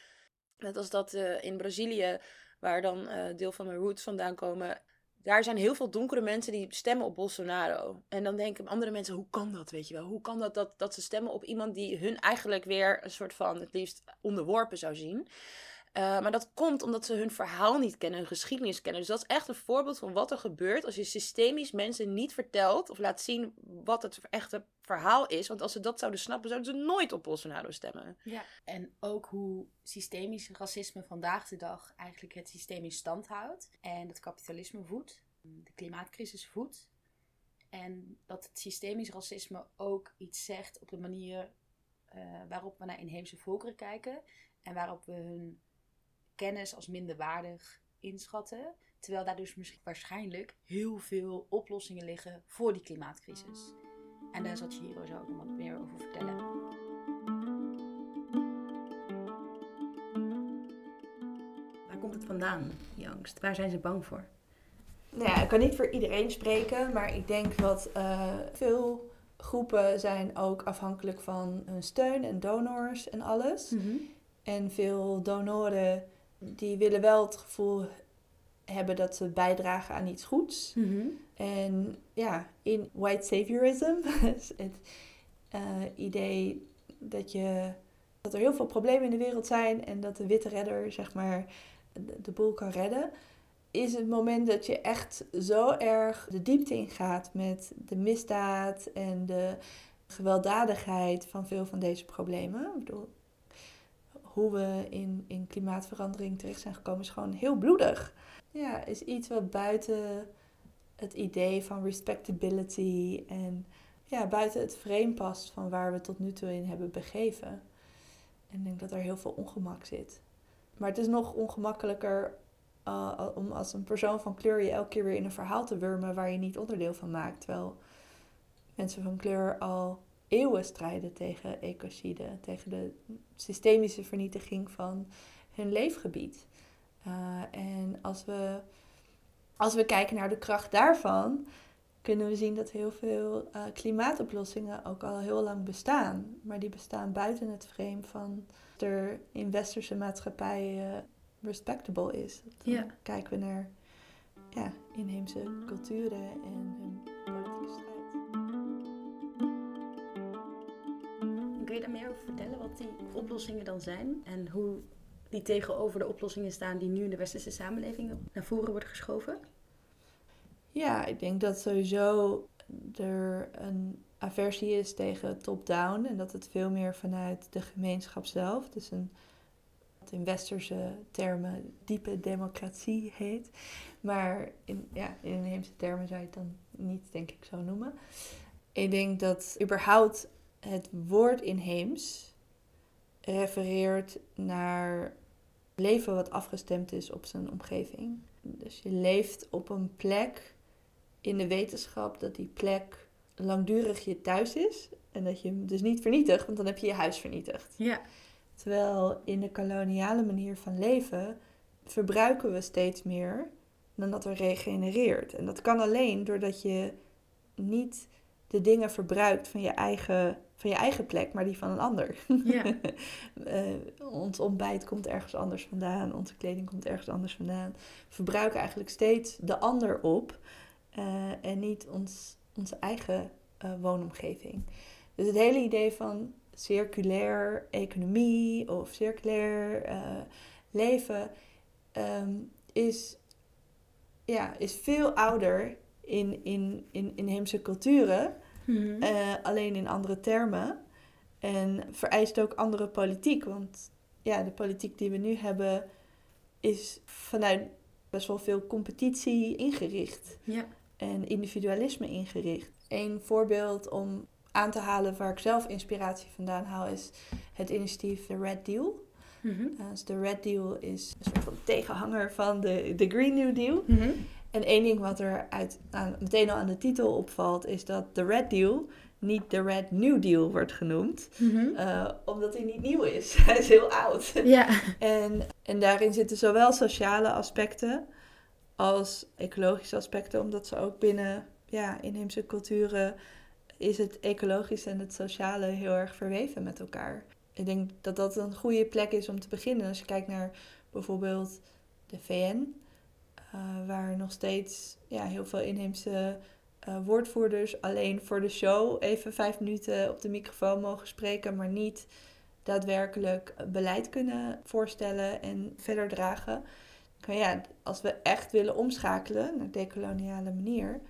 net als dat eh, in Brazilië, waar dan eh, deel van mijn roots vandaan komen, daar zijn heel veel donkere mensen die stemmen op Bolsonaro. En dan denken andere mensen, hoe kan dat, weet je wel? Hoe kan dat, dat dat ze stemmen op iemand die hun eigenlijk weer een soort van het liefst onderworpen zou zien? Uh, maar dat komt omdat ze hun verhaal niet kennen, hun geschiedenis kennen. Dus dat is echt een voorbeeld van wat er gebeurt als je systemisch mensen niet vertelt of laat zien wat het echte verhaal is. Want als ze dat zouden snappen, zouden ze nooit op Bolsonaro stemmen. Ja, en ook hoe systemisch racisme vandaag de dag eigenlijk het systeem in stand houdt. En het kapitalisme voedt, de klimaatcrisis voedt. En dat het systemisch racisme ook iets zegt op de manier uh, waarop we naar inheemse volkeren kijken. En waarop we hun kennis als minderwaardig inschatten. Terwijl daar dus misschien waarschijnlijk heel veel oplossingen liggen voor die klimaatcrisis. En daar zal Chiro zo ook nog wat meer over vertellen. Waar komt het vandaan, die angst? Waar zijn ze bang voor? Nou ja, ik kan niet voor iedereen spreken, maar ik denk dat uh, veel groepen zijn ook afhankelijk van hun steun en donors en alles. Mm En veel donoren die willen wel het gevoel hebben dat ze bijdragen aan iets goeds. Mhm. En ja, in white saviorism, het uh, idee dat, je, dat er heel veel problemen in de wereld zijn en dat de witte redder, zeg maar, de, de boel kan redden, is het moment dat je echt zo erg de diepte ingaat met de misdaad en de gewelddadigheid van veel van deze problemen. Ik bedoel, hoe we in, in klimaatverandering terecht zijn gekomen, is gewoon heel bloedig. Ja, is iets wat buiten het idee van respectability en ja, buiten het frame past van waar we tot nu toe in hebben begeven. En ik denk dat er heel veel ongemak zit. Maar het is nog ongemakkelijker uh, om als een persoon van kleur je elke keer weer in een verhaal te wurmen waar je niet onderdeel van maakt. Terwijl mensen van kleur al eeuwen strijden tegen ecocide, tegen de systemische vernietiging van hun leefgebied. Uh, en als we, als we kijken naar de kracht daarvan, kunnen we zien dat heel veel uh, klimaatoplossingen ook al heel lang bestaan. Maar die bestaan buiten het frame van er in westerse maatschappijen respectable is. Dan ja. kijken we naar ja, inheemse culturen en hun Kun je daar meer over vertellen wat die oplossingen dan zijn en hoe die tegenover de oplossingen staan die nu in de westerse samenleving naar voren worden geschoven? Ja, ik denk dat sowieso er een aversie is tegen top-down en dat het veel meer vanuit de gemeenschap zelf, dus een in westerse termen diepe democratie heet. Maar in, ja, in inheemse termen zou je het dan niet, denk ik, zo noemen. Ik denk dat überhaupt het woord inheems refereert naar leven wat afgestemd is op zijn omgeving. Dus je leeft op een plek in de wetenschap dat die plek langdurig je thuis is. En dat je hem dus niet vernietigt, want dan heb je je huis vernietigd. Ja. Terwijl in de koloniale manier van leven verbruiken we steeds meer dan dat er regenereert. En dat kan alleen doordat je niet de dingen verbruikt van je eigen, van je eigen plek, maar die van een ander. Ja. uh, ons ontbijt komt ergens anders vandaan, onze kleding komt ergens anders vandaan. We verbruiken eigenlijk steeds de ander op uh, en niet ons, onze eigen uh, woonomgeving. Dus het hele idee van circulair economie of circulair leven um, is, ja, is veel ouder in, in, in inheemse culturen, mhm. eh, alleen in andere termen. En vereist ook andere politiek, want ja, de politiek die we nu hebben is vanuit best wel veel competitie ingericht. Ja. En individualisme ingericht. Een voorbeeld om aan te halen waar ik zelf inspiratie vandaan haal is het initiatief The Red Deal. Mm dus de Red Deal is een soort van tegenhanger van de, de Green New Deal. Mhm. En één ding wat er uit, aan, meteen al aan de titel opvalt, is dat de Red Deal niet de Red New Deal wordt genoemd. Mhm. Eh, omdat hij niet nieuw is. hij is heel oud. Ja. en, en daarin zitten zowel sociale aspecten als ecologische aspecten, omdat ze ook binnen ja, inheemse culturen is het ecologische en het sociale heel erg verweven met elkaar. Ik denk dat dat een goede plek is om te beginnen. Als je kijkt naar bijvoorbeeld de VN, waar nog steeds ja, heel veel inheemse eh, woordvoerders alleen voor de show even vijf minuten op de microfoon mogen spreken, maar niet daadwerkelijk beleid kunnen voorstellen en verder dragen. Ja, als we echt willen omschakelen naar decoloniale manier,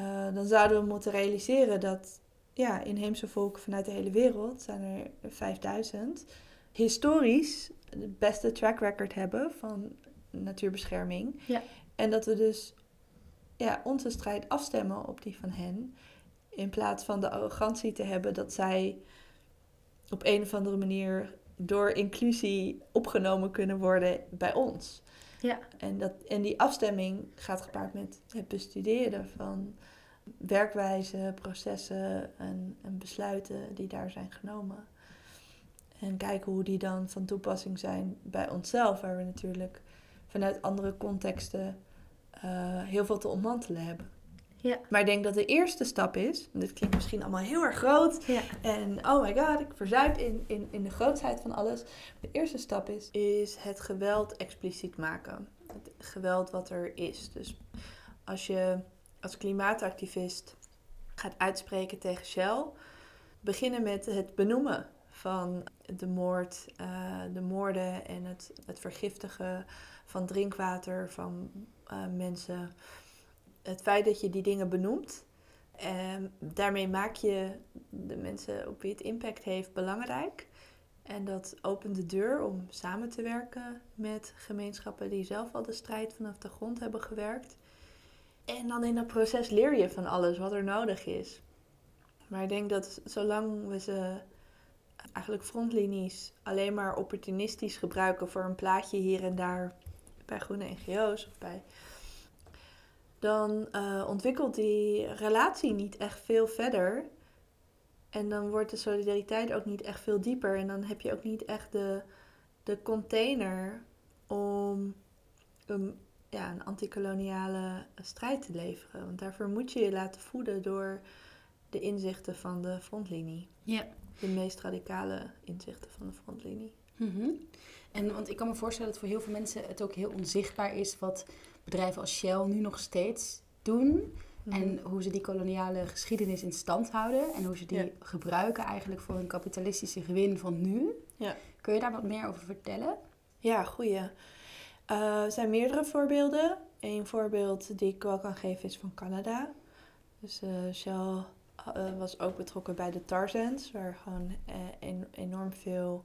uh, dan zouden we moeten realiseren dat ja, inheemse volken vanuit de hele wereld, zijn er 5000, historisch de beste track record hebben van natuurbescherming. Ja. En dat we dus ja, onze strijd afstemmen op die van hen. In plaats van de arrogantie te hebben dat zij op een of andere manier door inclusie opgenomen kunnen worden bij ons. Ja. En, dat, en die afstemming gaat gepaard met het bestuderen van werkwijzen, processen en, en besluiten die daar zijn genomen. En kijken hoe die dan van toepassing zijn bij onszelf, waar we natuurlijk vanuit andere contexten uh, heel veel te ontmantelen hebben. Ja. Maar ik denk dat de eerste stap is, dit klinkt misschien allemaal heel erg groot. Ja. En oh my god, ik verzuip in, in, in de grootheid van alles. De eerste stap is, is het geweld expliciet maken. Het geweld wat er is. Dus als je als klimaatactivist gaat uitspreken tegen Shell, beginnen met het benoemen van de moord, uh, de moorden en het, het vergiftigen van drinkwater van uh, mensen het feit dat je die dingen benoemt, en daarmee maak je de mensen op wie het impact heeft belangrijk. En dat opent de deur om samen te werken met gemeenschappen die zelf al de strijd vanaf de grond hebben gewerkt. En dan in dat proces leer je van alles wat er nodig is. Maar ik denk dat zolang we ze eigenlijk frontlinies alleen maar opportunistisch gebruiken voor een plaatje hier en daar bij groene NGO's of bij dan uh, ontwikkelt die relatie niet echt veel verder. En dan wordt de solidariteit ook niet echt veel dieper. En dan heb je ook niet echt de, de container om een, ja, een antikoloniale strijd te leveren. Want daarvoor moet je je laten voeden door de inzichten van de frontlinie. Ja. De meest radicale inzichten van de frontlinie. Mm En want ik kan me voorstellen dat voor heel veel mensen het ook heel onzichtbaar is wat bedrijven als Shell nu nog steeds doen. Mhm. En hoe ze die koloniale geschiedenis in stand houden. En hoe ze die gebruiken eigenlijk voor hun kapitalistische gewin van nu. Ja. Kun je daar wat meer over vertellen? Ja, goeie. Uh, er zijn meerdere voorbeelden. Een voorbeeld die ik wel kan geven is van Canada. Dus uh, Shell was ook betrokken bij de tar sands, waar gewoon en, enorm veel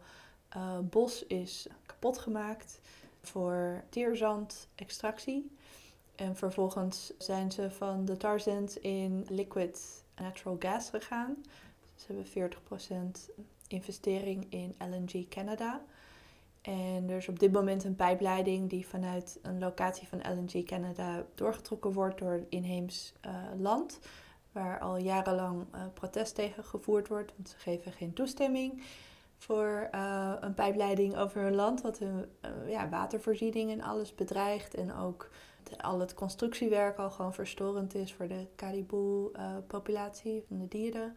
bos is kapot gemaakt voor teerzand-extractie. En vervolgens zijn ze van de tar sands in liquid natural gas gegaan. Ze hebben 40% investering in LNG Canada. En er is op dit moment een pijpleiding die vanuit een locatie van LNG Canada doorgetrokken wordt door inheems land. Waar al jarenlang uh, protest tegen gevoerd wordt, want ze geven geen toestemming voor uh, een pijpleiding over hun land, wat hun ja, watervoorziening en alles bedreigt. En ook al het constructiewerk al gewoon verstorend is voor de caribou-populatie van de dieren.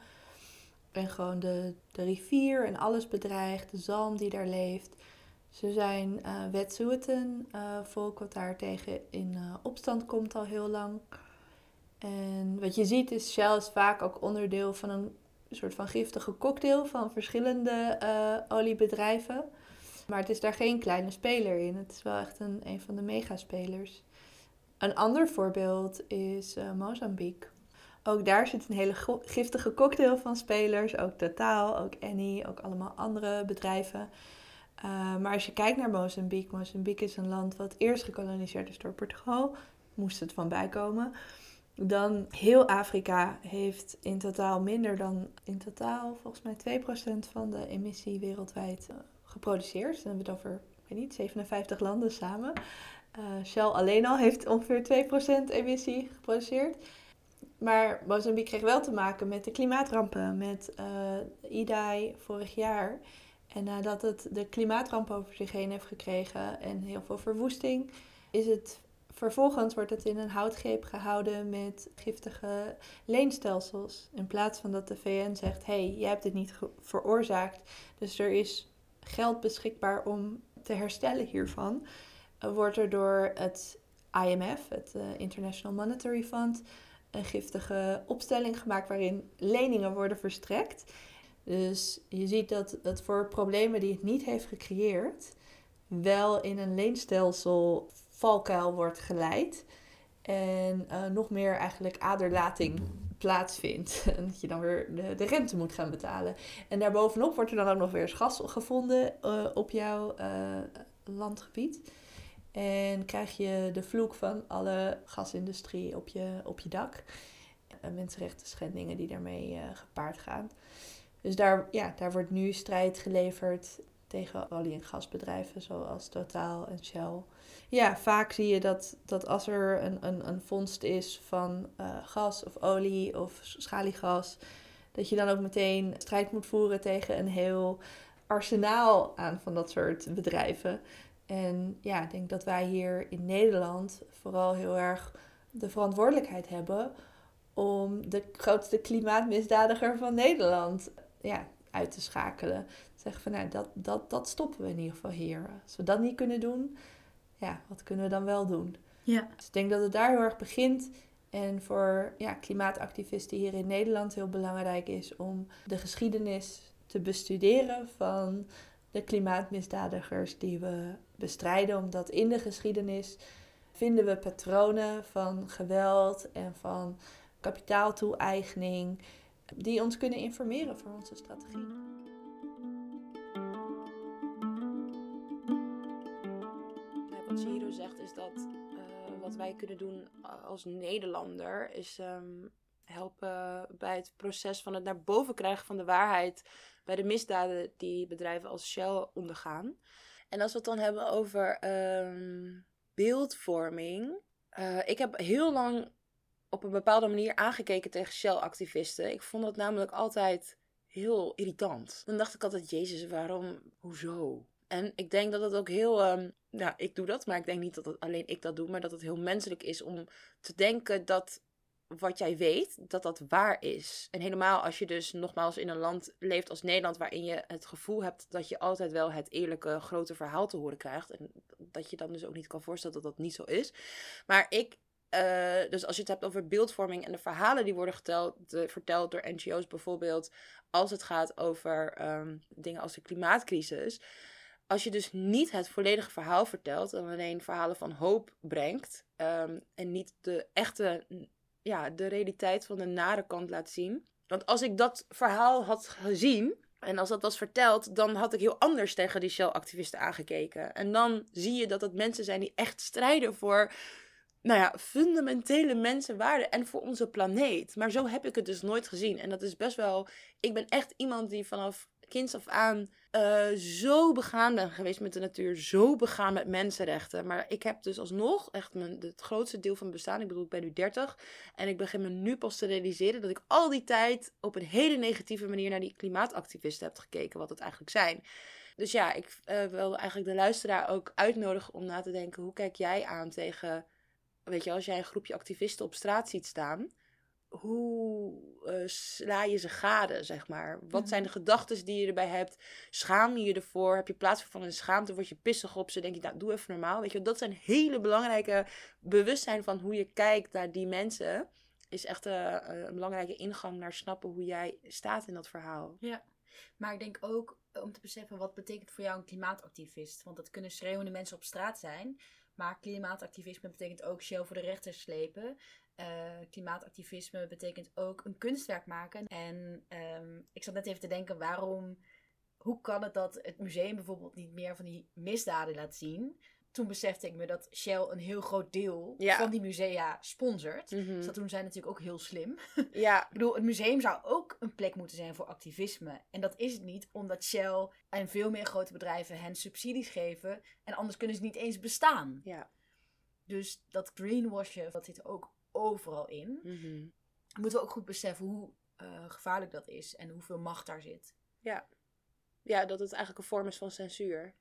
En gewoon de, de rivier en alles bedreigt, de zalm die daar leeft. Ze zijn uh, Wet'suwet'en, volk wat daar tegen in opstand komt al heel lang. En wat je ziet is, Shell is vaak ook onderdeel van een soort van giftige cocktail van verschillende oliebedrijven. Maar het is daar geen kleine speler in. Het is wel echt een, een van de megaspelers. Een ander voorbeeld is uh, Mozambique. Ook daar zit een hele giftige cocktail van spelers. Ook Totaal, ook Annie, ook allemaal andere bedrijven. Uh, maar als je kijkt naar Mozambique, Mozambique is een land wat eerst gekoloniseerd is door Portugal. Moest het van bijkomen. Dan heel Afrika heeft in totaal minder dan, in totaal volgens mij 2% van de emissie wereldwijd uh, geproduceerd. Dan hebben we het over, ik weet niet, 57 landen samen. Uh, Shell alleen al heeft ongeveer 2% emissie geproduceerd. Maar Mozambique kreeg wel te maken met de klimaatrampen, met uh, Idai vorig jaar. En nadat het de klimaatramp over zich heen heeft gekregen en heel veel verwoesting, is het vervolgens wordt het in een houtgreep gehouden met giftige leenstelsels. In plaats van dat de VN zegt: hé, hey, jij hebt dit niet veroorzaakt, dus er is geld beschikbaar om te herstellen hiervan wordt er door het IMF, het eh, International Monetary Fund, een giftige opstelling gemaakt waarin leningen worden verstrekt. Dus je ziet dat het voor problemen die het niet heeft gecreëerd, wel in een leenstelsel valkuil wordt geleid. En uh, nog meer eigenlijk aderlating plaatsvindt. En dat je dan weer de, de rente moet gaan betalen. En daarbovenop wordt er dan ook nog weer eens gas gevonden uh, op jouw uh, landgebied. En krijg je de vloek van alle gasindustrie op je, op je dak. En mensenrechten schendingen die daarmee gepaard gaan. Dus daar, ja, daar wordt nu strijd geleverd tegen olie- en gasbedrijven zoals Total en Shell. Ja, vaak zie je dat, dat als er een, een, een vondst is van uh, gas of olie of schaliegas, dat je dan ook meteen strijd moet voeren tegen een heel arsenaal aan van dat soort bedrijven. En ja, ik denk dat wij hier in Nederland vooral heel erg de verantwoordelijkheid hebben om de grootste klimaatmisdadiger van Nederland ja, uit te schakelen. Zeggen van nou, dat, dat, dat stoppen we in ieder geval hier. Als we dat niet kunnen doen, ja, wat kunnen we dan wel doen? Ja. Dus ik denk dat het daar heel erg begint. En voor ja, klimaatactivisten hier in Nederland heel belangrijk is om de geschiedenis te bestuderen van de klimaatmisdadigers die we bestrijden. Omdat in de geschiedenis vinden we patronen van geweld en van kapitaaltoeeigening die ons kunnen informeren voor onze strategie. Wat Shiro zegt is dat uh, wat wij kunnen doen als Nederlander is um, helpen bij het proces van het naar boven krijgen van de waarheid bij de misdaden die bedrijven als Shell ondergaan. En als we het dan hebben over um, beeldvorming. Uh, ik heb heel lang op een bepaalde manier aangekeken tegen Shell-activisten. Ik vond dat namelijk altijd heel irritant. Dan dacht ik altijd, jezus, waarom, hoezo? En ik denk dat het ook heel, nou, ik doe dat, maar ik denk niet dat het alleen ik dat doe, maar dat het heel menselijk is om te denken dat wat jij weet, dat dat waar is. En helemaal als je dus nogmaals in een land leeft als Nederland, waarin je het gevoel hebt dat je altijd wel het eerlijke grote verhaal te horen krijgt. En dat je dan dus ook niet kan voorstellen dat dat niet zo is. Maar ik uh, dus als je het hebt over beeldvorming en de verhalen die worden geteld, verteld door NGO's bijvoorbeeld, als het gaat over um, dingen als de klimaatcrisis. Als je dus niet het volledige verhaal vertelt en alleen verhalen van hoop brengt um, en niet de echte, ja, de realiteit van de nare kant laat zien. Want als ik dat verhaal had gezien, en als dat was verteld, dan had ik heel anders tegen die Shell-activisten aangekeken. En dan zie je dat het mensen zijn die echt strijden voor nou ja, fundamentele mensenwaarden en voor onze planeet. Maar zo heb ik het dus nooit gezien. En dat is best wel. Ik ben echt iemand die vanaf kinds af aan uh, zo begaan ben geweest met de natuur. Zo begaan met mensenrechten. Maar ik heb dus alsnog echt mijn, het grootste deel van mijn bestaan. Ik bedoel, ik ben nu 30. En ik begin me nu pas te realiseren dat ik al die tijd op een hele negatieve manier naar die klimaatactivisten heb gekeken. Wat het eigenlijk zijn. Dus ja, ik uh, wil eigenlijk de luisteraar ook uitnodigen om na te denken. Hoe kijk jij aan tegen weet je, als jij een groepje activisten op straat ziet staan, hoe uh, sla je ze gade, zeg maar? Wat mhm. zijn de gedachten die je erbij hebt? Schaam je je ervoor? Heb je plaats van een schaamte? Word je pissig op ze? Denk je, nou, doe even normaal. Weet je, dat zijn hele belangrijke bewustzijn van hoe je kijkt naar die mensen. Is echt uh, een belangrijke ingang naar snappen hoe jij staat in dat verhaal. Ja, maar ik denk ook om te beseffen wat betekent voor jou een klimaatactivist. Want dat kunnen schreeuwende mensen op straat zijn. Maar klimaatactivisme betekent ook Shell voor de rechter slepen. Uh, klimaatactivisme betekent ook een kunstwerk maken. En um, ik zat net even te denken, waarom, hoe kan het dat het museum bijvoorbeeld niet meer van die misdaden laat zien? toen besefte ik me dat Shell een heel groot deel van die musea sponsort. Mm Dus dat doen zij natuurlijk ook heel slim. Ja. ik bedoel, het museum zou ook een plek moeten zijn voor activisme. En dat is het niet, omdat Shell en veel meer grote bedrijven hen subsidies geven. En anders kunnen ze niet eens bestaan. Ja. Dus dat greenwashen, dat zit ook overal in. Mm Moeten we ook goed beseffen hoe uh, gevaarlijk dat is en hoeveel macht daar zit. Ja. Ja, dat het eigenlijk een vorm is van censuur.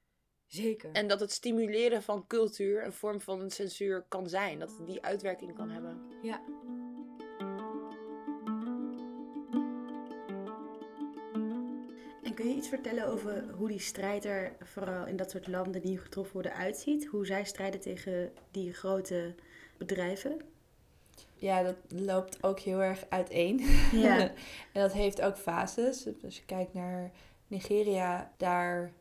Zeker. En dat het stimuleren van cultuur een vorm van censuur kan zijn. Dat het die uitwerking kan hebben. Ja. En kun je iets vertellen over hoe die strijd er vooral in dat soort landen die getroffen worden uitziet? Hoe zij strijden tegen die grote bedrijven? Ja, dat loopt ook heel erg uiteen. Ja. en dat heeft ook fases. Als je kijkt naar Nigeria, daar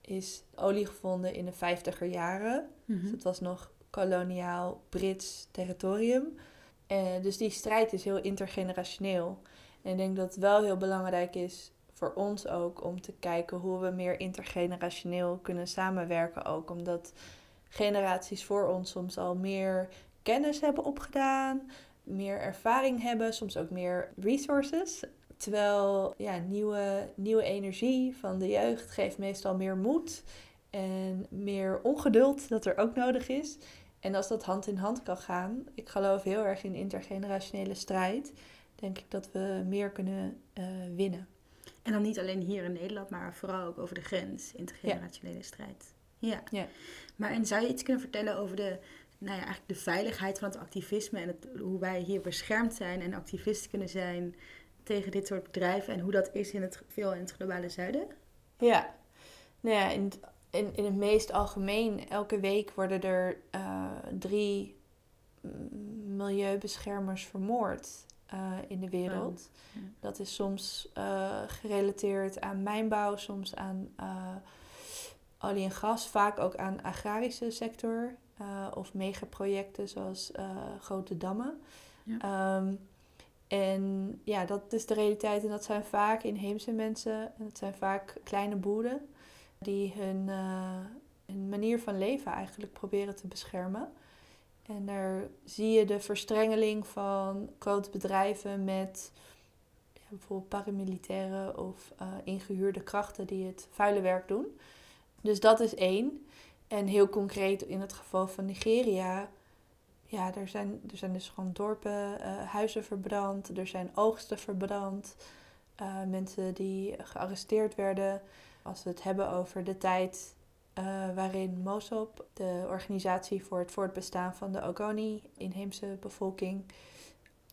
is olie gevonden in de vijftiger jaren. Mhm. Dus het was nog koloniaal Brits territorium. Eh, dus die strijd is heel intergenerationeel. En ik denk dat het wel heel belangrijk is voor ons ook om te kijken hoe we meer intergenerationeel kunnen samenwerken ook. Omdat generaties voor ons soms al meer kennis hebben opgedaan, meer ervaring hebben, soms ook meer resources. Terwijl ja, nieuwe, nieuwe energie van de jeugd geeft meestal meer moed en meer ongeduld dat er ook nodig is. En als dat hand in hand kan gaan, ik geloof heel erg in intergenerationele strijd, denk ik dat we meer kunnen eh, winnen. En dan niet alleen hier in Nederland, maar vooral ook over de grens, intergenerationele strijd. Ja. Ja. Maar en zou je iets kunnen vertellen over de, nou ja, eigenlijk de veiligheid van het activisme en het, hoe wij hier beschermd zijn en activisten kunnen zijn tegen dit soort bedrijven en hoe dat is in het, veel in het globale zuiden? Ja, nou ja, in het, in, in het meest algemeen, elke week worden er eh, drie milieubeschermers vermoord eh, in de wereld. Ja. Dat is soms eh, gerelateerd aan mijnbouw, soms aan olie en gas, vaak ook aan agrarische sector eh, of megaprojecten zoals eh, grote dammen. Ja. Ehm, en ja, dat is de realiteit. En dat zijn vaak inheemse mensen. En dat zijn vaak kleine boeren die hun, eh, hun manier van leven eigenlijk proberen te beschermen. En daar zie je de verstrengeling van grote bedrijven met ja, bijvoorbeeld paramilitairen of eh, ingehuurde krachten die het vuile werk doen. Dus dat is één. En heel concreet in het geval van Nigeria, ja, er zijn, er zijn dus gewoon dorpen, eh, huizen verbrand, er zijn oogsten verbrand, eh, mensen die gearresteerd werden. Als we het hebben over de tijd eh, waarin MOSOP, de organisatie voor het voortbestaan van de Ogoni, inheemse bevolking,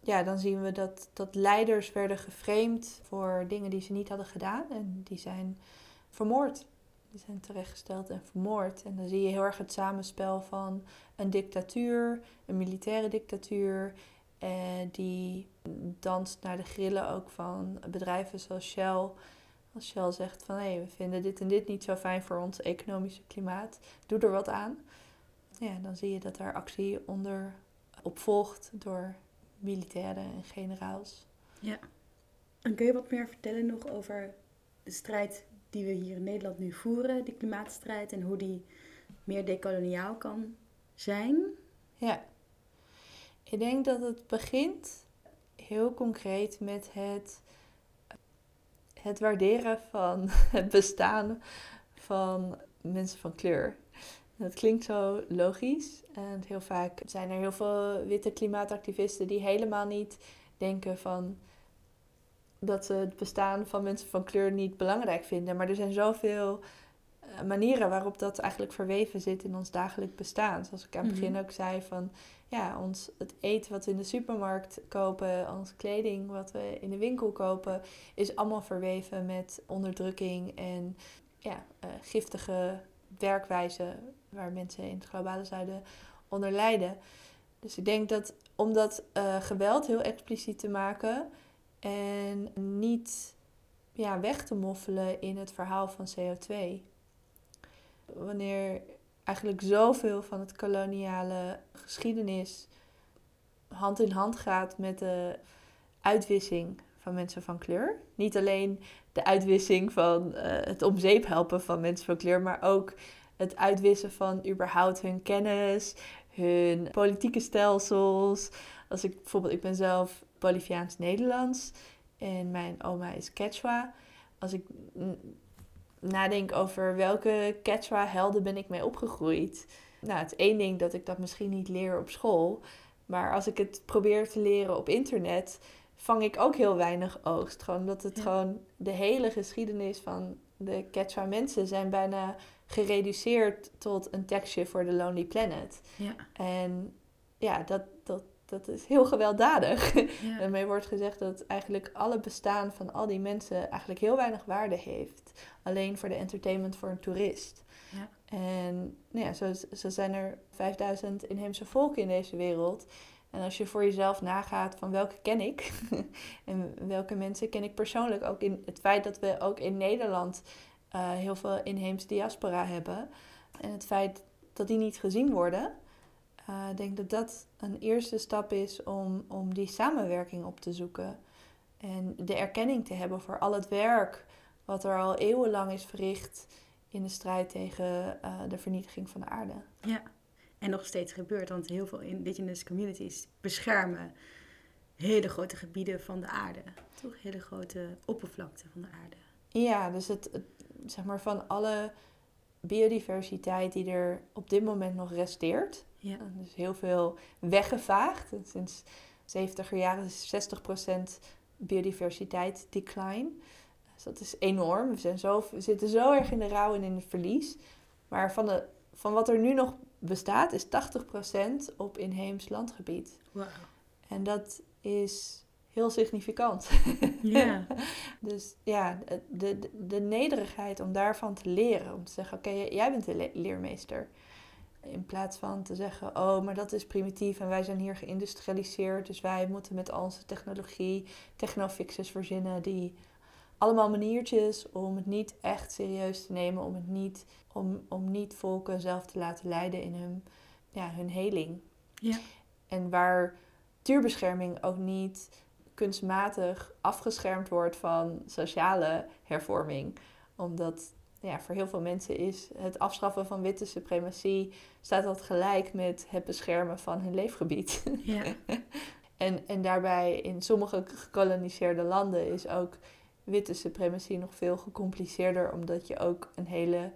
ja, dan zien we dat, dat leiders werden geframed voor dingen die ze niet hadden gedaan en die zijn vermoord. Die zijn terechtgesteld en vermoord. En dan zie je heel erg het samenspel van een dictatuur, een militaire dictatuur, eh, die danst naar de grillen ook van bedrijven zoals Shell. Als Shell zegt van hé, we vinden dit en dit niet zo fijn voor ons economische klimaat, doe er wat aan. Ja, dan zie je dat daar actie onder op volgt door militairen en generaals. En kun je wat meer vertellen nog over de strijd die we hier in Nederland nu voeren, die klimaatstrijd, en hoe die meer decoloniaal kan zijn? Ja. Ik denk dat het begint heel concreet met het, het waarderen van het bestaan van mensen van kleur. Dat klinkt zo logisch. En heel vaak zijn er heel veel witte klimaatactivisten die helemaal niet denken van dat ze het bestaan van mensen van kleur niet belangrijk vinden. Maar er zijn zoveel eh, manieren waarop dat eigenlijk verweven zit in ons dagelijk bestaan. Zoals ik aan het begin Mhm. ook zei van ja, ons, het eten wat we in de supermarkt kopen, onze kleding wat we in de winkel kopen, is allemaal verweven met onderdrukking en ja, eh, giftige werkwijzen waar mensen in het globale zuiden onder lijden. Dus ik denk dat om dat eh, geweld heel expliciet te maken en niet ja, weg te moffelen in het verhaal van CO2. Wanneer eigenlijk zoveel van het koloniale geschiedenis hand in hand gaat met de uitwissing van mensen van kleur. Niet alleen de uitwissing van eh, het om zeep helpen van mensen van kleur, maar ook het uitwissen van überhaupt hun kennis, hun politieke stelsels. Als ik bijvoorbeeld, ik ben zelf Boliviaans-Nederlands en mijn oma is Quechua. Als ik nadenk over welke Quechua-helden ben ik mee opgegroeid. Nou, het is één ding dat ik dat misschien niet leer op school. Maar als ik het probeer te leren op internet, vang ik ook heel weinig oogst. Gewoon omdat het Ja. gewoon de hele geschiedenis van de Quechua mensen zijn bijna gereduceerd tot een tekstje voor de Lonely Planet. Ja. En ja, dat, dat, is heel gewelddadig. Ja. Daarmee wordt gezegd dat eigenlijk alle bestaan van al die mensen eigenlijk heel weinig waarde heeft. Alleen voor de entertainment voor een toerist. Ja. En nou ja, zo, zo zijn er 5000 inheemse volken in deze wereld. En als je voor jezelf nagaat van welke ken ik en welke mensen ken ik persoonlijk, ook in het feit dat we ook in Nederland eh, heel veel inheemse diaspora hebben en het feit dat die niet gezien worden, eh, ik denk dat dat een eerste stap is om, om die samenwerking op te zoeken. En de erkenning te hebben voor al het werk wat er al eeuwenlang is verricht in de strijd tegen eh, de vernietiging van de aarde. Ja, en nog steeds gebeurt, want heel veel indigenous communities beschermen hele grote gebieden van de aarde. Toch hele grote oppervlakte van de aarde. Ja, dus het, het, zeg maar van alle biodiversiteit die er op dit moment nog resteert. Ja. Dus heel veel weggevaagd. Sinds 70er jaren is 60% biodiversiteit decline. Dus dat is enorm. We, zijn zo, we zitten zo erg in de rouw en in het verlies. Maar van, de, van wat er nu nog bestaat, is 80% op inheems landgebied. En dat is heel significant. Ja. Dus ja, de, de, de nederigheid om daarvan te leren. Om te zeggen, oké, jij bent de le- leermeester. In plaats van te zeggen, oh, maar dat is primitief en wij zijn hier geïndustrialiseerd. Dus wij moeten met al onze technologie technofixes verzinnen die allemaal maniertjes om het niet echt serieus te nemen. Om, het niet, om, om niet volken zelf te laten leiden in hun, ja, hun heling. Ja. En waar natuurbescherming ook niet kunstmatig afgeschermd wordt van sociale hervorming. Omdat ja, voor heel veel mensen is het afschaffen van witte suprematie staat dat gelijk met het beschermen van hun leefgebied. Ja. en, en daarbij in sommige gekoloniseerde landen is ook witte suprematie nog veel gecompliceerder, omdat je ook een hele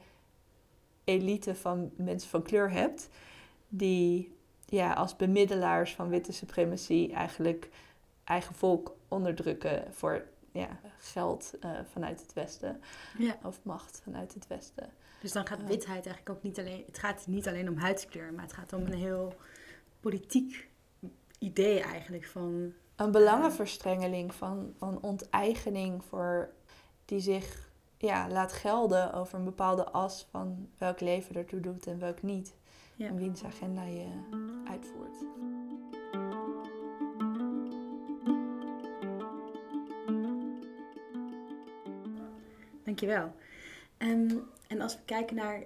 elite van mensen van kleur hebt, die ja, als bemiddelaars van witte suprematie eigenlijk eigen volk onderdrukken voor ja, geld eh, vanuit het Westen ja. of macht vanuit het Westen. Dus dan gaat Ja. witheid eigenlijk ook niet alleen... Het gaat niet alleen om huidskleur, maar het gaat om een heel politiek idee eigenlijk van... Een belangenverstrengeling van, van onteigening voor die zich ja, laat gelden over een bepaalde as van welk leven ertoe doet en welk niet. Ja. En wiens agenda je uitvoert. Dankjewel. Ehm, en als we kijken naar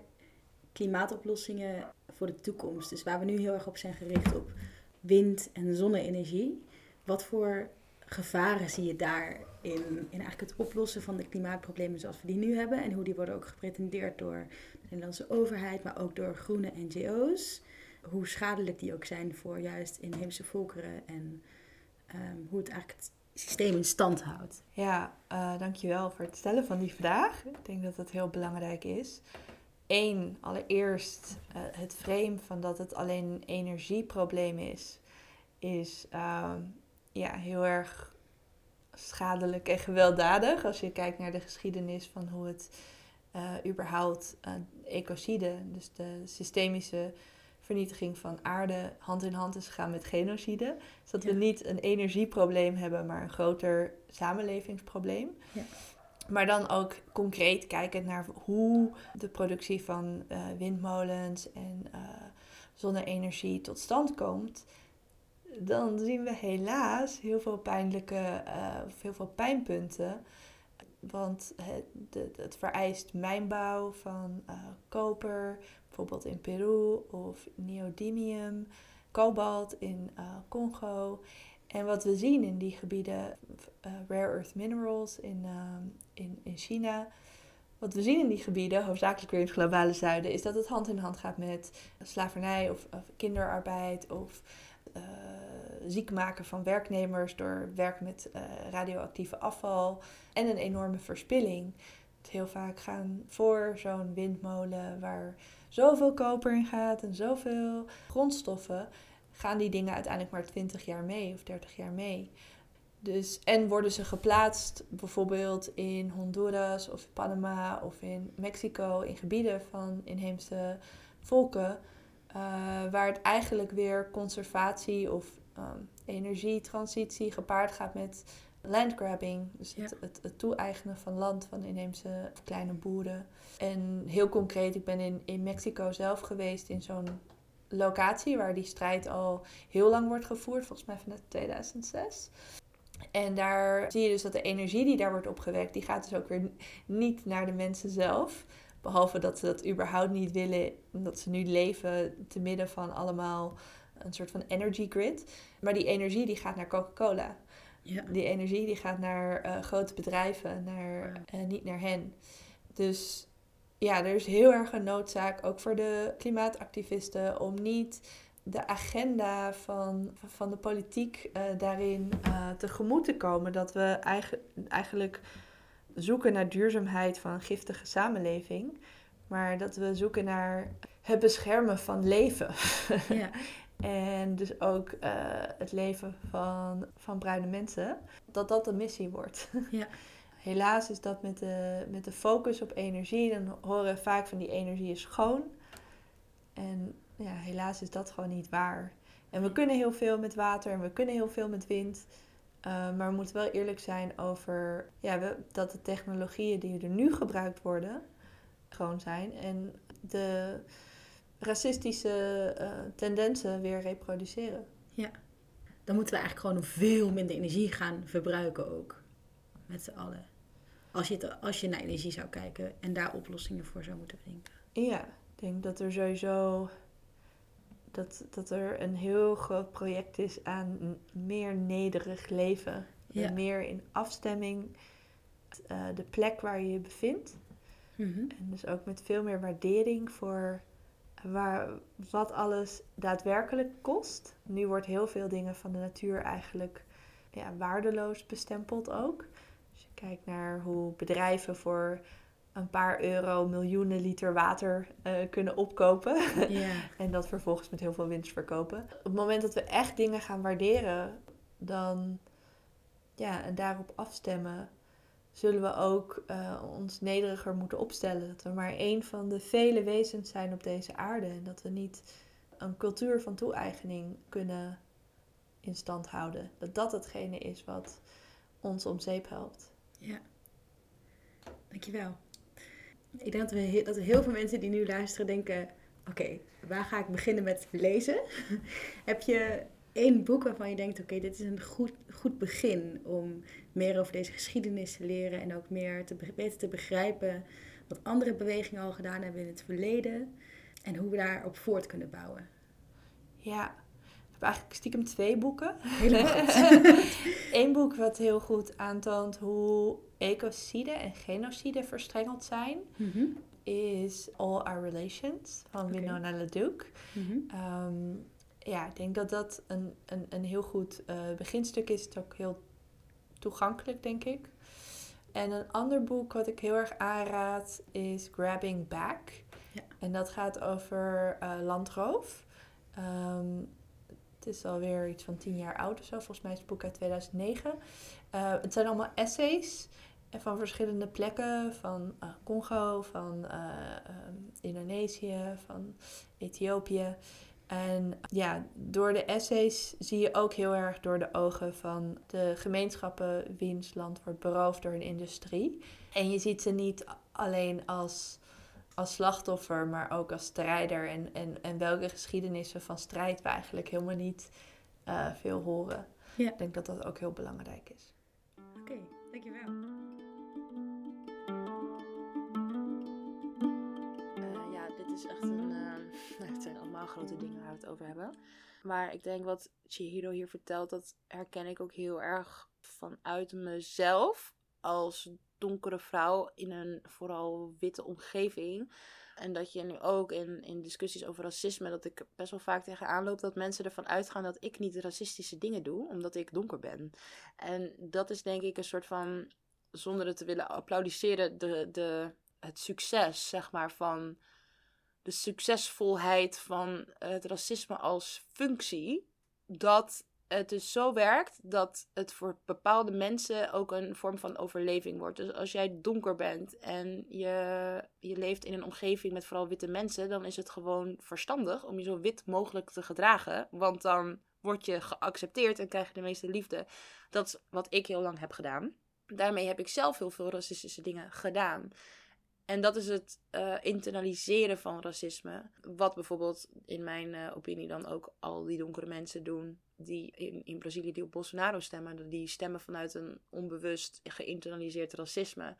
klimaatoplossingen voor de toekomst, dus waar we nu heel erg op zijn gericht op wind- en zonne-energie, wat voor gevaren zie je daarin in eigenlijk het oplossen van de klimaatproblemen zoals we die nu hebben en hoe die worden ook gepretendeerd door de Nederlandse overheid, maar ook door groene NGO's, hoe schadelijk die ook zijn voor juist inheemse volkeren en ehm, hoe het eigenlijk systeem in stand houdt. Ja, eh, dankjewel voor het stellen van die vraag. Ik denk dat dat heel belangrijk is. Eén, allereerst eh, het frame van dat het alleen een energieprobleem is, is ehm, ja, heel erg schadelijk en gewelddadig. Als je kijkt naar de geschiedenis van hoe het eh, überhaupt ecocide, dus de systemische vernietiging van aarde, hand in hand is gegaan met genocide. Dus dat we niet een energieprobleem hebben, maar een groter samenlevingsprobleem. Ja. Maar dan ook concreet kijken naar hoe de productie van eh, windmolens en eh, zonne-energie tot stand komt. Dan zien we helaas heel veel pijnlijke, of heel veel pijnpunten. Want het, vereist mijnbouw van koper, bijvoorbeeld in Peru, of neodymium, kobalt in eh, Congo. En wat we zien in die gebieden, eh, rare earth minerals in, ehm, in, in China. Wat we zien in die gebieden, hoofdzakelijk weer in het globale zuiden, is dat het hand in hand gaat met slavernij of, of kinderarbeid of eh, ziek maken van werknemers door werk met eh, radioactieve afval en een enorme verspilling. Heel vaak gaan voor zo'n windmolen waar zoveel koper in gaat en zoveel grondstoffen, gaan die dingen uiteindelijk maar 20 jaar mee of 30 jaar mee. Dus, en worden ze geplaatst bijvoorbeeld in Honduras of Panama of in Mexico, in gebieden van inheemse volken, eh, waar het eigenlijk weer conservatie of ehm, energietransitie gepaard gaat met landgrabbing. Dus het, Ja. het, het toe-eigenen van land van inheemse kleine boeren. En heel concreet, ik ben in, in Mexico zelf geweest in zo'n locatie waar die strijd al heel lang wordt gevoerd, volgens mij vanuit 2006. En daar zie je dus dat de energie die daar wordt opgewekt, die gaat dus ook weer niet naar de mensen zelf. Behalve dat ze dat überhaupt niet willen, omdat ze nu leven te midden van allemaal een soort van energy grid. Maar die energie die gaat naar Coca-Cola. Ja. Die energie die gaat naar eh, grote bedrijven, naar, eh, niet naar hen. Dus ja, er is heel erg een noodzaak, ook voor de klimaatactivisten, om niet de agenda van, van de politiek eh, daarin tegemoet te komen. Dat we eigen, eigenlijk zoeken naar duurzaamheid van een giftige samenleving. Maar dat we zoeken naar het beschermen van leven. Ja. En dus ook eh, het leven van, van bruine mensen. Dat dat de missie wordt. Ja. Helaas is dat met de, met de focus op energie. Dan horen we vaak van die energie is schoon. En ja, helaas is dat gewoon niet waar. En we kunnen heel veel met water en we kunnen heel veel met wind. Eh, maar we moeten wel eerlijk zijn over ja, we, dat de technologieën die er nu gebruikt worden, gewoon zijn. En de racistische eh, tendensen weer reproduceren. Dan moeten we eigenlijk gewoon veel minder energie gaan verbruiken ook. Met z'n allen. Als je, het, als je naar energie zou kijken en daar oplossingen voor zou moeten bedenken. Ja, ik denk dat er sowieso dat, dat er een heel groot project is aan meer nederig leven. Ja. En meer in afstemming uh, de plek waar je je bevindt. Mhm. En dus ook met veel meer waardering voor waar, wat alles daadwerkelijk kost. Nu wordt heel veel dingen van de natuur eigenlijk ja, waardeloos bestempeld ook. Als je kijkt naar hoe bedrijven voor een paar euro miljoenen liter water eh, kunnen opkopen. En dat vervolgens met heel veel winst verkopen. Op het moment dat we echt dingen gaan waarderen, dan ja, en daarop afstemmen, zullen we ook eh, ons nederiger moeten opstellen. Dat we maar één van de vele wezens zijn op deze aarde. En dat we niet een cultuur van toe-eigening kunnen in stand houden. Dat dat hetgene is wat ons om zeep helpt. Ja. Dankjewel. Ik denk dat, we, dat heel veel mensen die nu luisteren denken... Oké, waar ga ik beginnen met lezen? Heb je één boek waarvan je denkt... Oké, dit is een goed, goed begin om meer over deze geschiedenis te leren... en ook meer te, be- beter te begrijpen wat andere bewegingen al gedaan hebben in het verleden... en hoe we daarop voort kunnen bouwen. Ja, ik heb eigenlijk stiekem twee boeken. Goed. Eén boek wat heel goed aantoont hoe ecocide en genocide verstrengeld zijn, Mhm. is All Our Relations van Oké. Winona LaDuke. Mhm. Ehm, ja, ik denk dat dat een, een, een heel goed eh, beginstuk is. Het is ook heel toegankelijk, denk ik. En een ander boek wat ik heel erg aanraad is Grabbing Back. Ja. En dat gaat over eh, landroof. Ehm, het is alweer iets van tien jaar oud of zo. Volgens mij is het boek uit 2009. Eh, het zijn allemaal essays en van verschillende plekken. Van Congo, van eh, ehm, Indonesië, van Ethiopië. En ja, door de essays zie je ook heel erg door de ogen van de gemeenschappen wiens land wordt beroofd door een industrie. En je ziet ze niet alleen als, als slachtoffer, maar ook als strijder. En, en, en welke geschiedenissen van strijd we eigenlijk helemaal niet eh, veel horen. Ja. Ik denk dat dat ook heel belangrijk is. Oké, dankjewel. Eh, ja, dit is echt een. Grote dingen waar we het over hebben. Maar ik denk wat Chihiro hier vertelt, dat herken ik ook heel erg vanuit mezelf. Als donkere vrouw in een vooral witte omgeving. En dat je nu ook in, in discussies over racisme, dat ik best wel vaak tegenaan loop dat mensen ervan uitgaan dat ik niet racistische dingen doe, omdat ik donker ben. En dat is denk ik een soort van, zonder het te willen applaudisseren, de, de, het succes, zeg maar, van de succesvolheid van het racisme als functie. Dat het dus zo werkt dat het voor bepaalde mensen ook een vorm van overleving wordt. Dus als jij donker bent en je, je leeft in een omgeving met vooral witte mensen, dan is het gewoon verstandig om je zo wit mogelijk te gedragen. Want dan word je geaccepteerd en krijg je de meeste liefde. Dat is wat ik heel lang heb gedaan. Daarmee heb ik zelf heel veel racistische dingen gedaan. En dat is het uh, internaliseren van racisme. Wat bijvoorbeeld in mijn uh, opinie dan ook al die donkere mensen doen. Die in, in Brazilië die op Bolsonaro stemmen. Die stemmen vanuit een onbewust geïnternaliseerd racisme.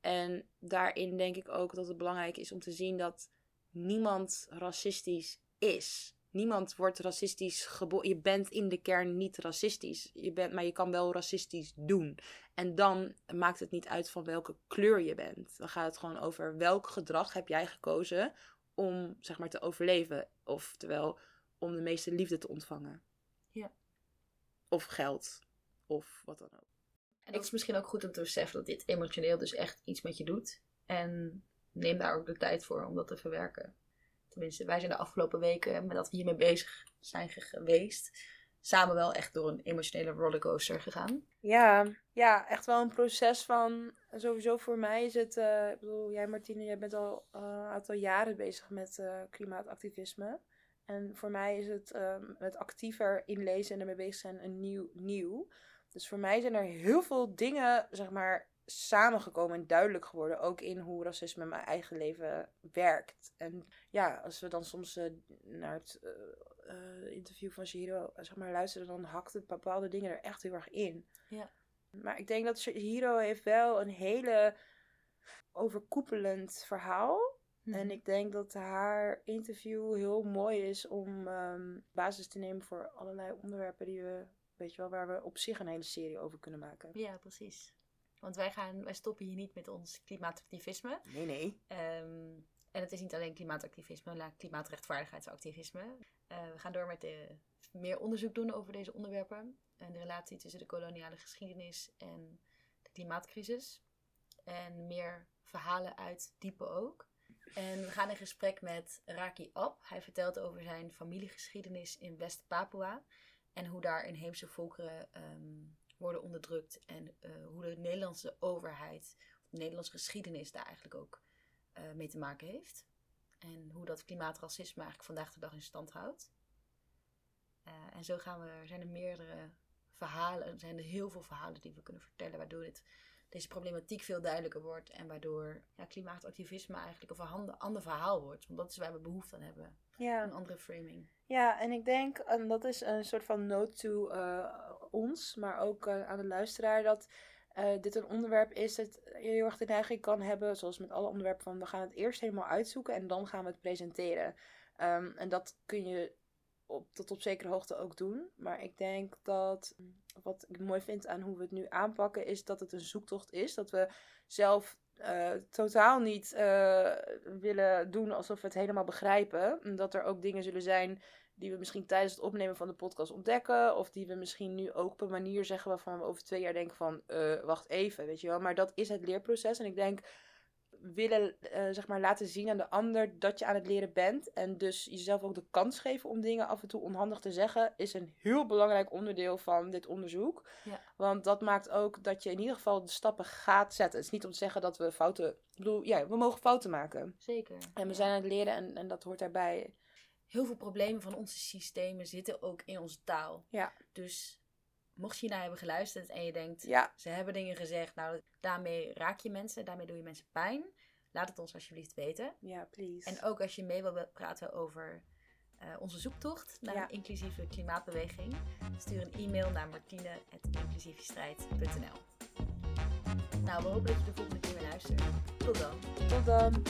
En daarin denk ik ook dat het belangrijk is om te zien dat niemand racistisch is. Niemand wordt racistisch geboren. Je bent in de kern niet racistisch. Je bent, maar je kan wel racistisch doen. En dan maakt het niet uit van welke kleur je bent. Dan gaat het gewoon over welk gedrag heb jij gekozen om zeg maar te overleven. Oftewel om de meeste liefde te ontvangen. Ja. Of geld. Of wat dan ook. En het is misschien ook goed om te beseffen dat dit emotioneel dus echt iets met je doet. En neem daar ook de tijd voor om dat te verwerken. Tenminste, wij zijn de afgelopen weken, met dat we hiermee bezig zijn geweest, samen wel echt door een emotionele rollercoaster gegaan. Ja, ja, echt wel een proces van, sowieso voor mij is het, uh, ik bedoel, jij Martine, jij bent al een aantal jaren bezig met uh, klimaatactivisme. En voor mij is het met actiever inlezen en ermee bezig zijn een nieuw nieuw. Dus voor mij zijn er heel veel dingen, zeg maar, samengekomen en duidelijk geworden. Ook in hoe racisme in mijn eigen leven werkt. En ja, als we dan soms uh, naar het uh, interview van Shiro zeg maar, luisteren, dan hakten bepaalde dingen er echt heel erg in. Ja. Maar ik denk dat Shiro heeft wel een hele overkoepelend verhaal. Mhm. En ik denk dat haar interview heel mooi is om um, basis te nemen voor allerlei onderwerpen die we, weet je wel, waar we op zich een hele serie over kunnen maken. Ja, precies. Want wij, gaan, wij stoppen hier niet met ons klimaatactivisme. Nee, nee. Um, en het is niet alleen klimaatactivisme, maar klimaatrechtvaardigheidsactivisme. Uh, we gaan door met de, meer onderzoek doen over deze onderwerpen. En de relatie tussen de koloniale geschiedenis en de klimaatcrisis. En meer verhalen uit diepe ook. En we gaan in gesprek met Raki Ab. Hij vertelt over zijn familiegeschiedenis in West-Papua. En hoe daar inheemse volkeren um, worden onderdrukt. En uh, hoe de Nederlandse overheid, of de Nederlandse geschiedenis daar eigenlijk ook uh, mee te maken heeft. En hoe dat klimaatracisme eigenlijk vandaag de dag in stand houdt. Uh, en zo gaan we, er zijn er meerdere verhalen, er zijn er heel veel verhalen die we kunnen vertellen, waardoor dit, deze problematiek veel duidelijker wordt. En waardoor ja, klimaatactivisme eigenlijk een ander, ander verhaal wordt. Want dat is waar we behoefte aan hebben. Ja. Een andere framing. Ja, en ik denk, en dat is een soort van note to uh, ons, maar ook uh, aan de luisteraar, dat uh, dit een onderwerp is dat je heel erg de neiging kan hebben, zoals met alle onderwerpen, van we gaan het eerst helemaal uitzoeken en dan gaan we het presenteren. Um, en dat kun je op, tot op zekere hoogte ook doen. Maar ik denk dat wat ik mooi vind aan hoe we het nu aanpakken, is dat het een zoektocht is. Dat we zelf uh, totaal niet willen doen alsof we het helemaal begrijpen. Dat er ook dingen zullen zijn die we misschien tijdens het opnemen van de podcast ontdekken. Of die we misschien nu ook op een manier zeggen waarvan we over twee jaar denken van... Uh, wacht even, weet je wel. Maar dat is het leerproces. En ik denk willen uh, zeg maar laten zien aan de ander dat je aan het leren bent. En dus jezelf ook de kans geven om dingen af en toe onhandig te zeggen. Is een heel belangrijk onderdeel van dit onderzoek. Ja. Want dat maakt ook dat je in ieder geval de stappen gaat zetten. Het is niet om te zeggen dat we fouten... Ik bedoel, ja, we mogen fouten maken. Zeker. En we ja. zijn aan het leren en, en dat hoort daarbij. Heel veel problemen van onze systemen zitten ook in onze taal. Ja. Dus mocht je naar hebben geluisterd en je denkt, Ja. ze hebben dingen gezegd, nou daarmee raak je mensen, daarmee doe je mensen pijn. Laat het ons alsjeblieft weten. Ja, please. En ook als je mee wil praten over uh, onze zoektocht naar Ja. een inclusieve klimaatbeweging, stuur een e-mail naar martine.inclusievestrijd.nl Nou, we hopen dat je de volgende keer weer luistert. Tot dan! Tot dan.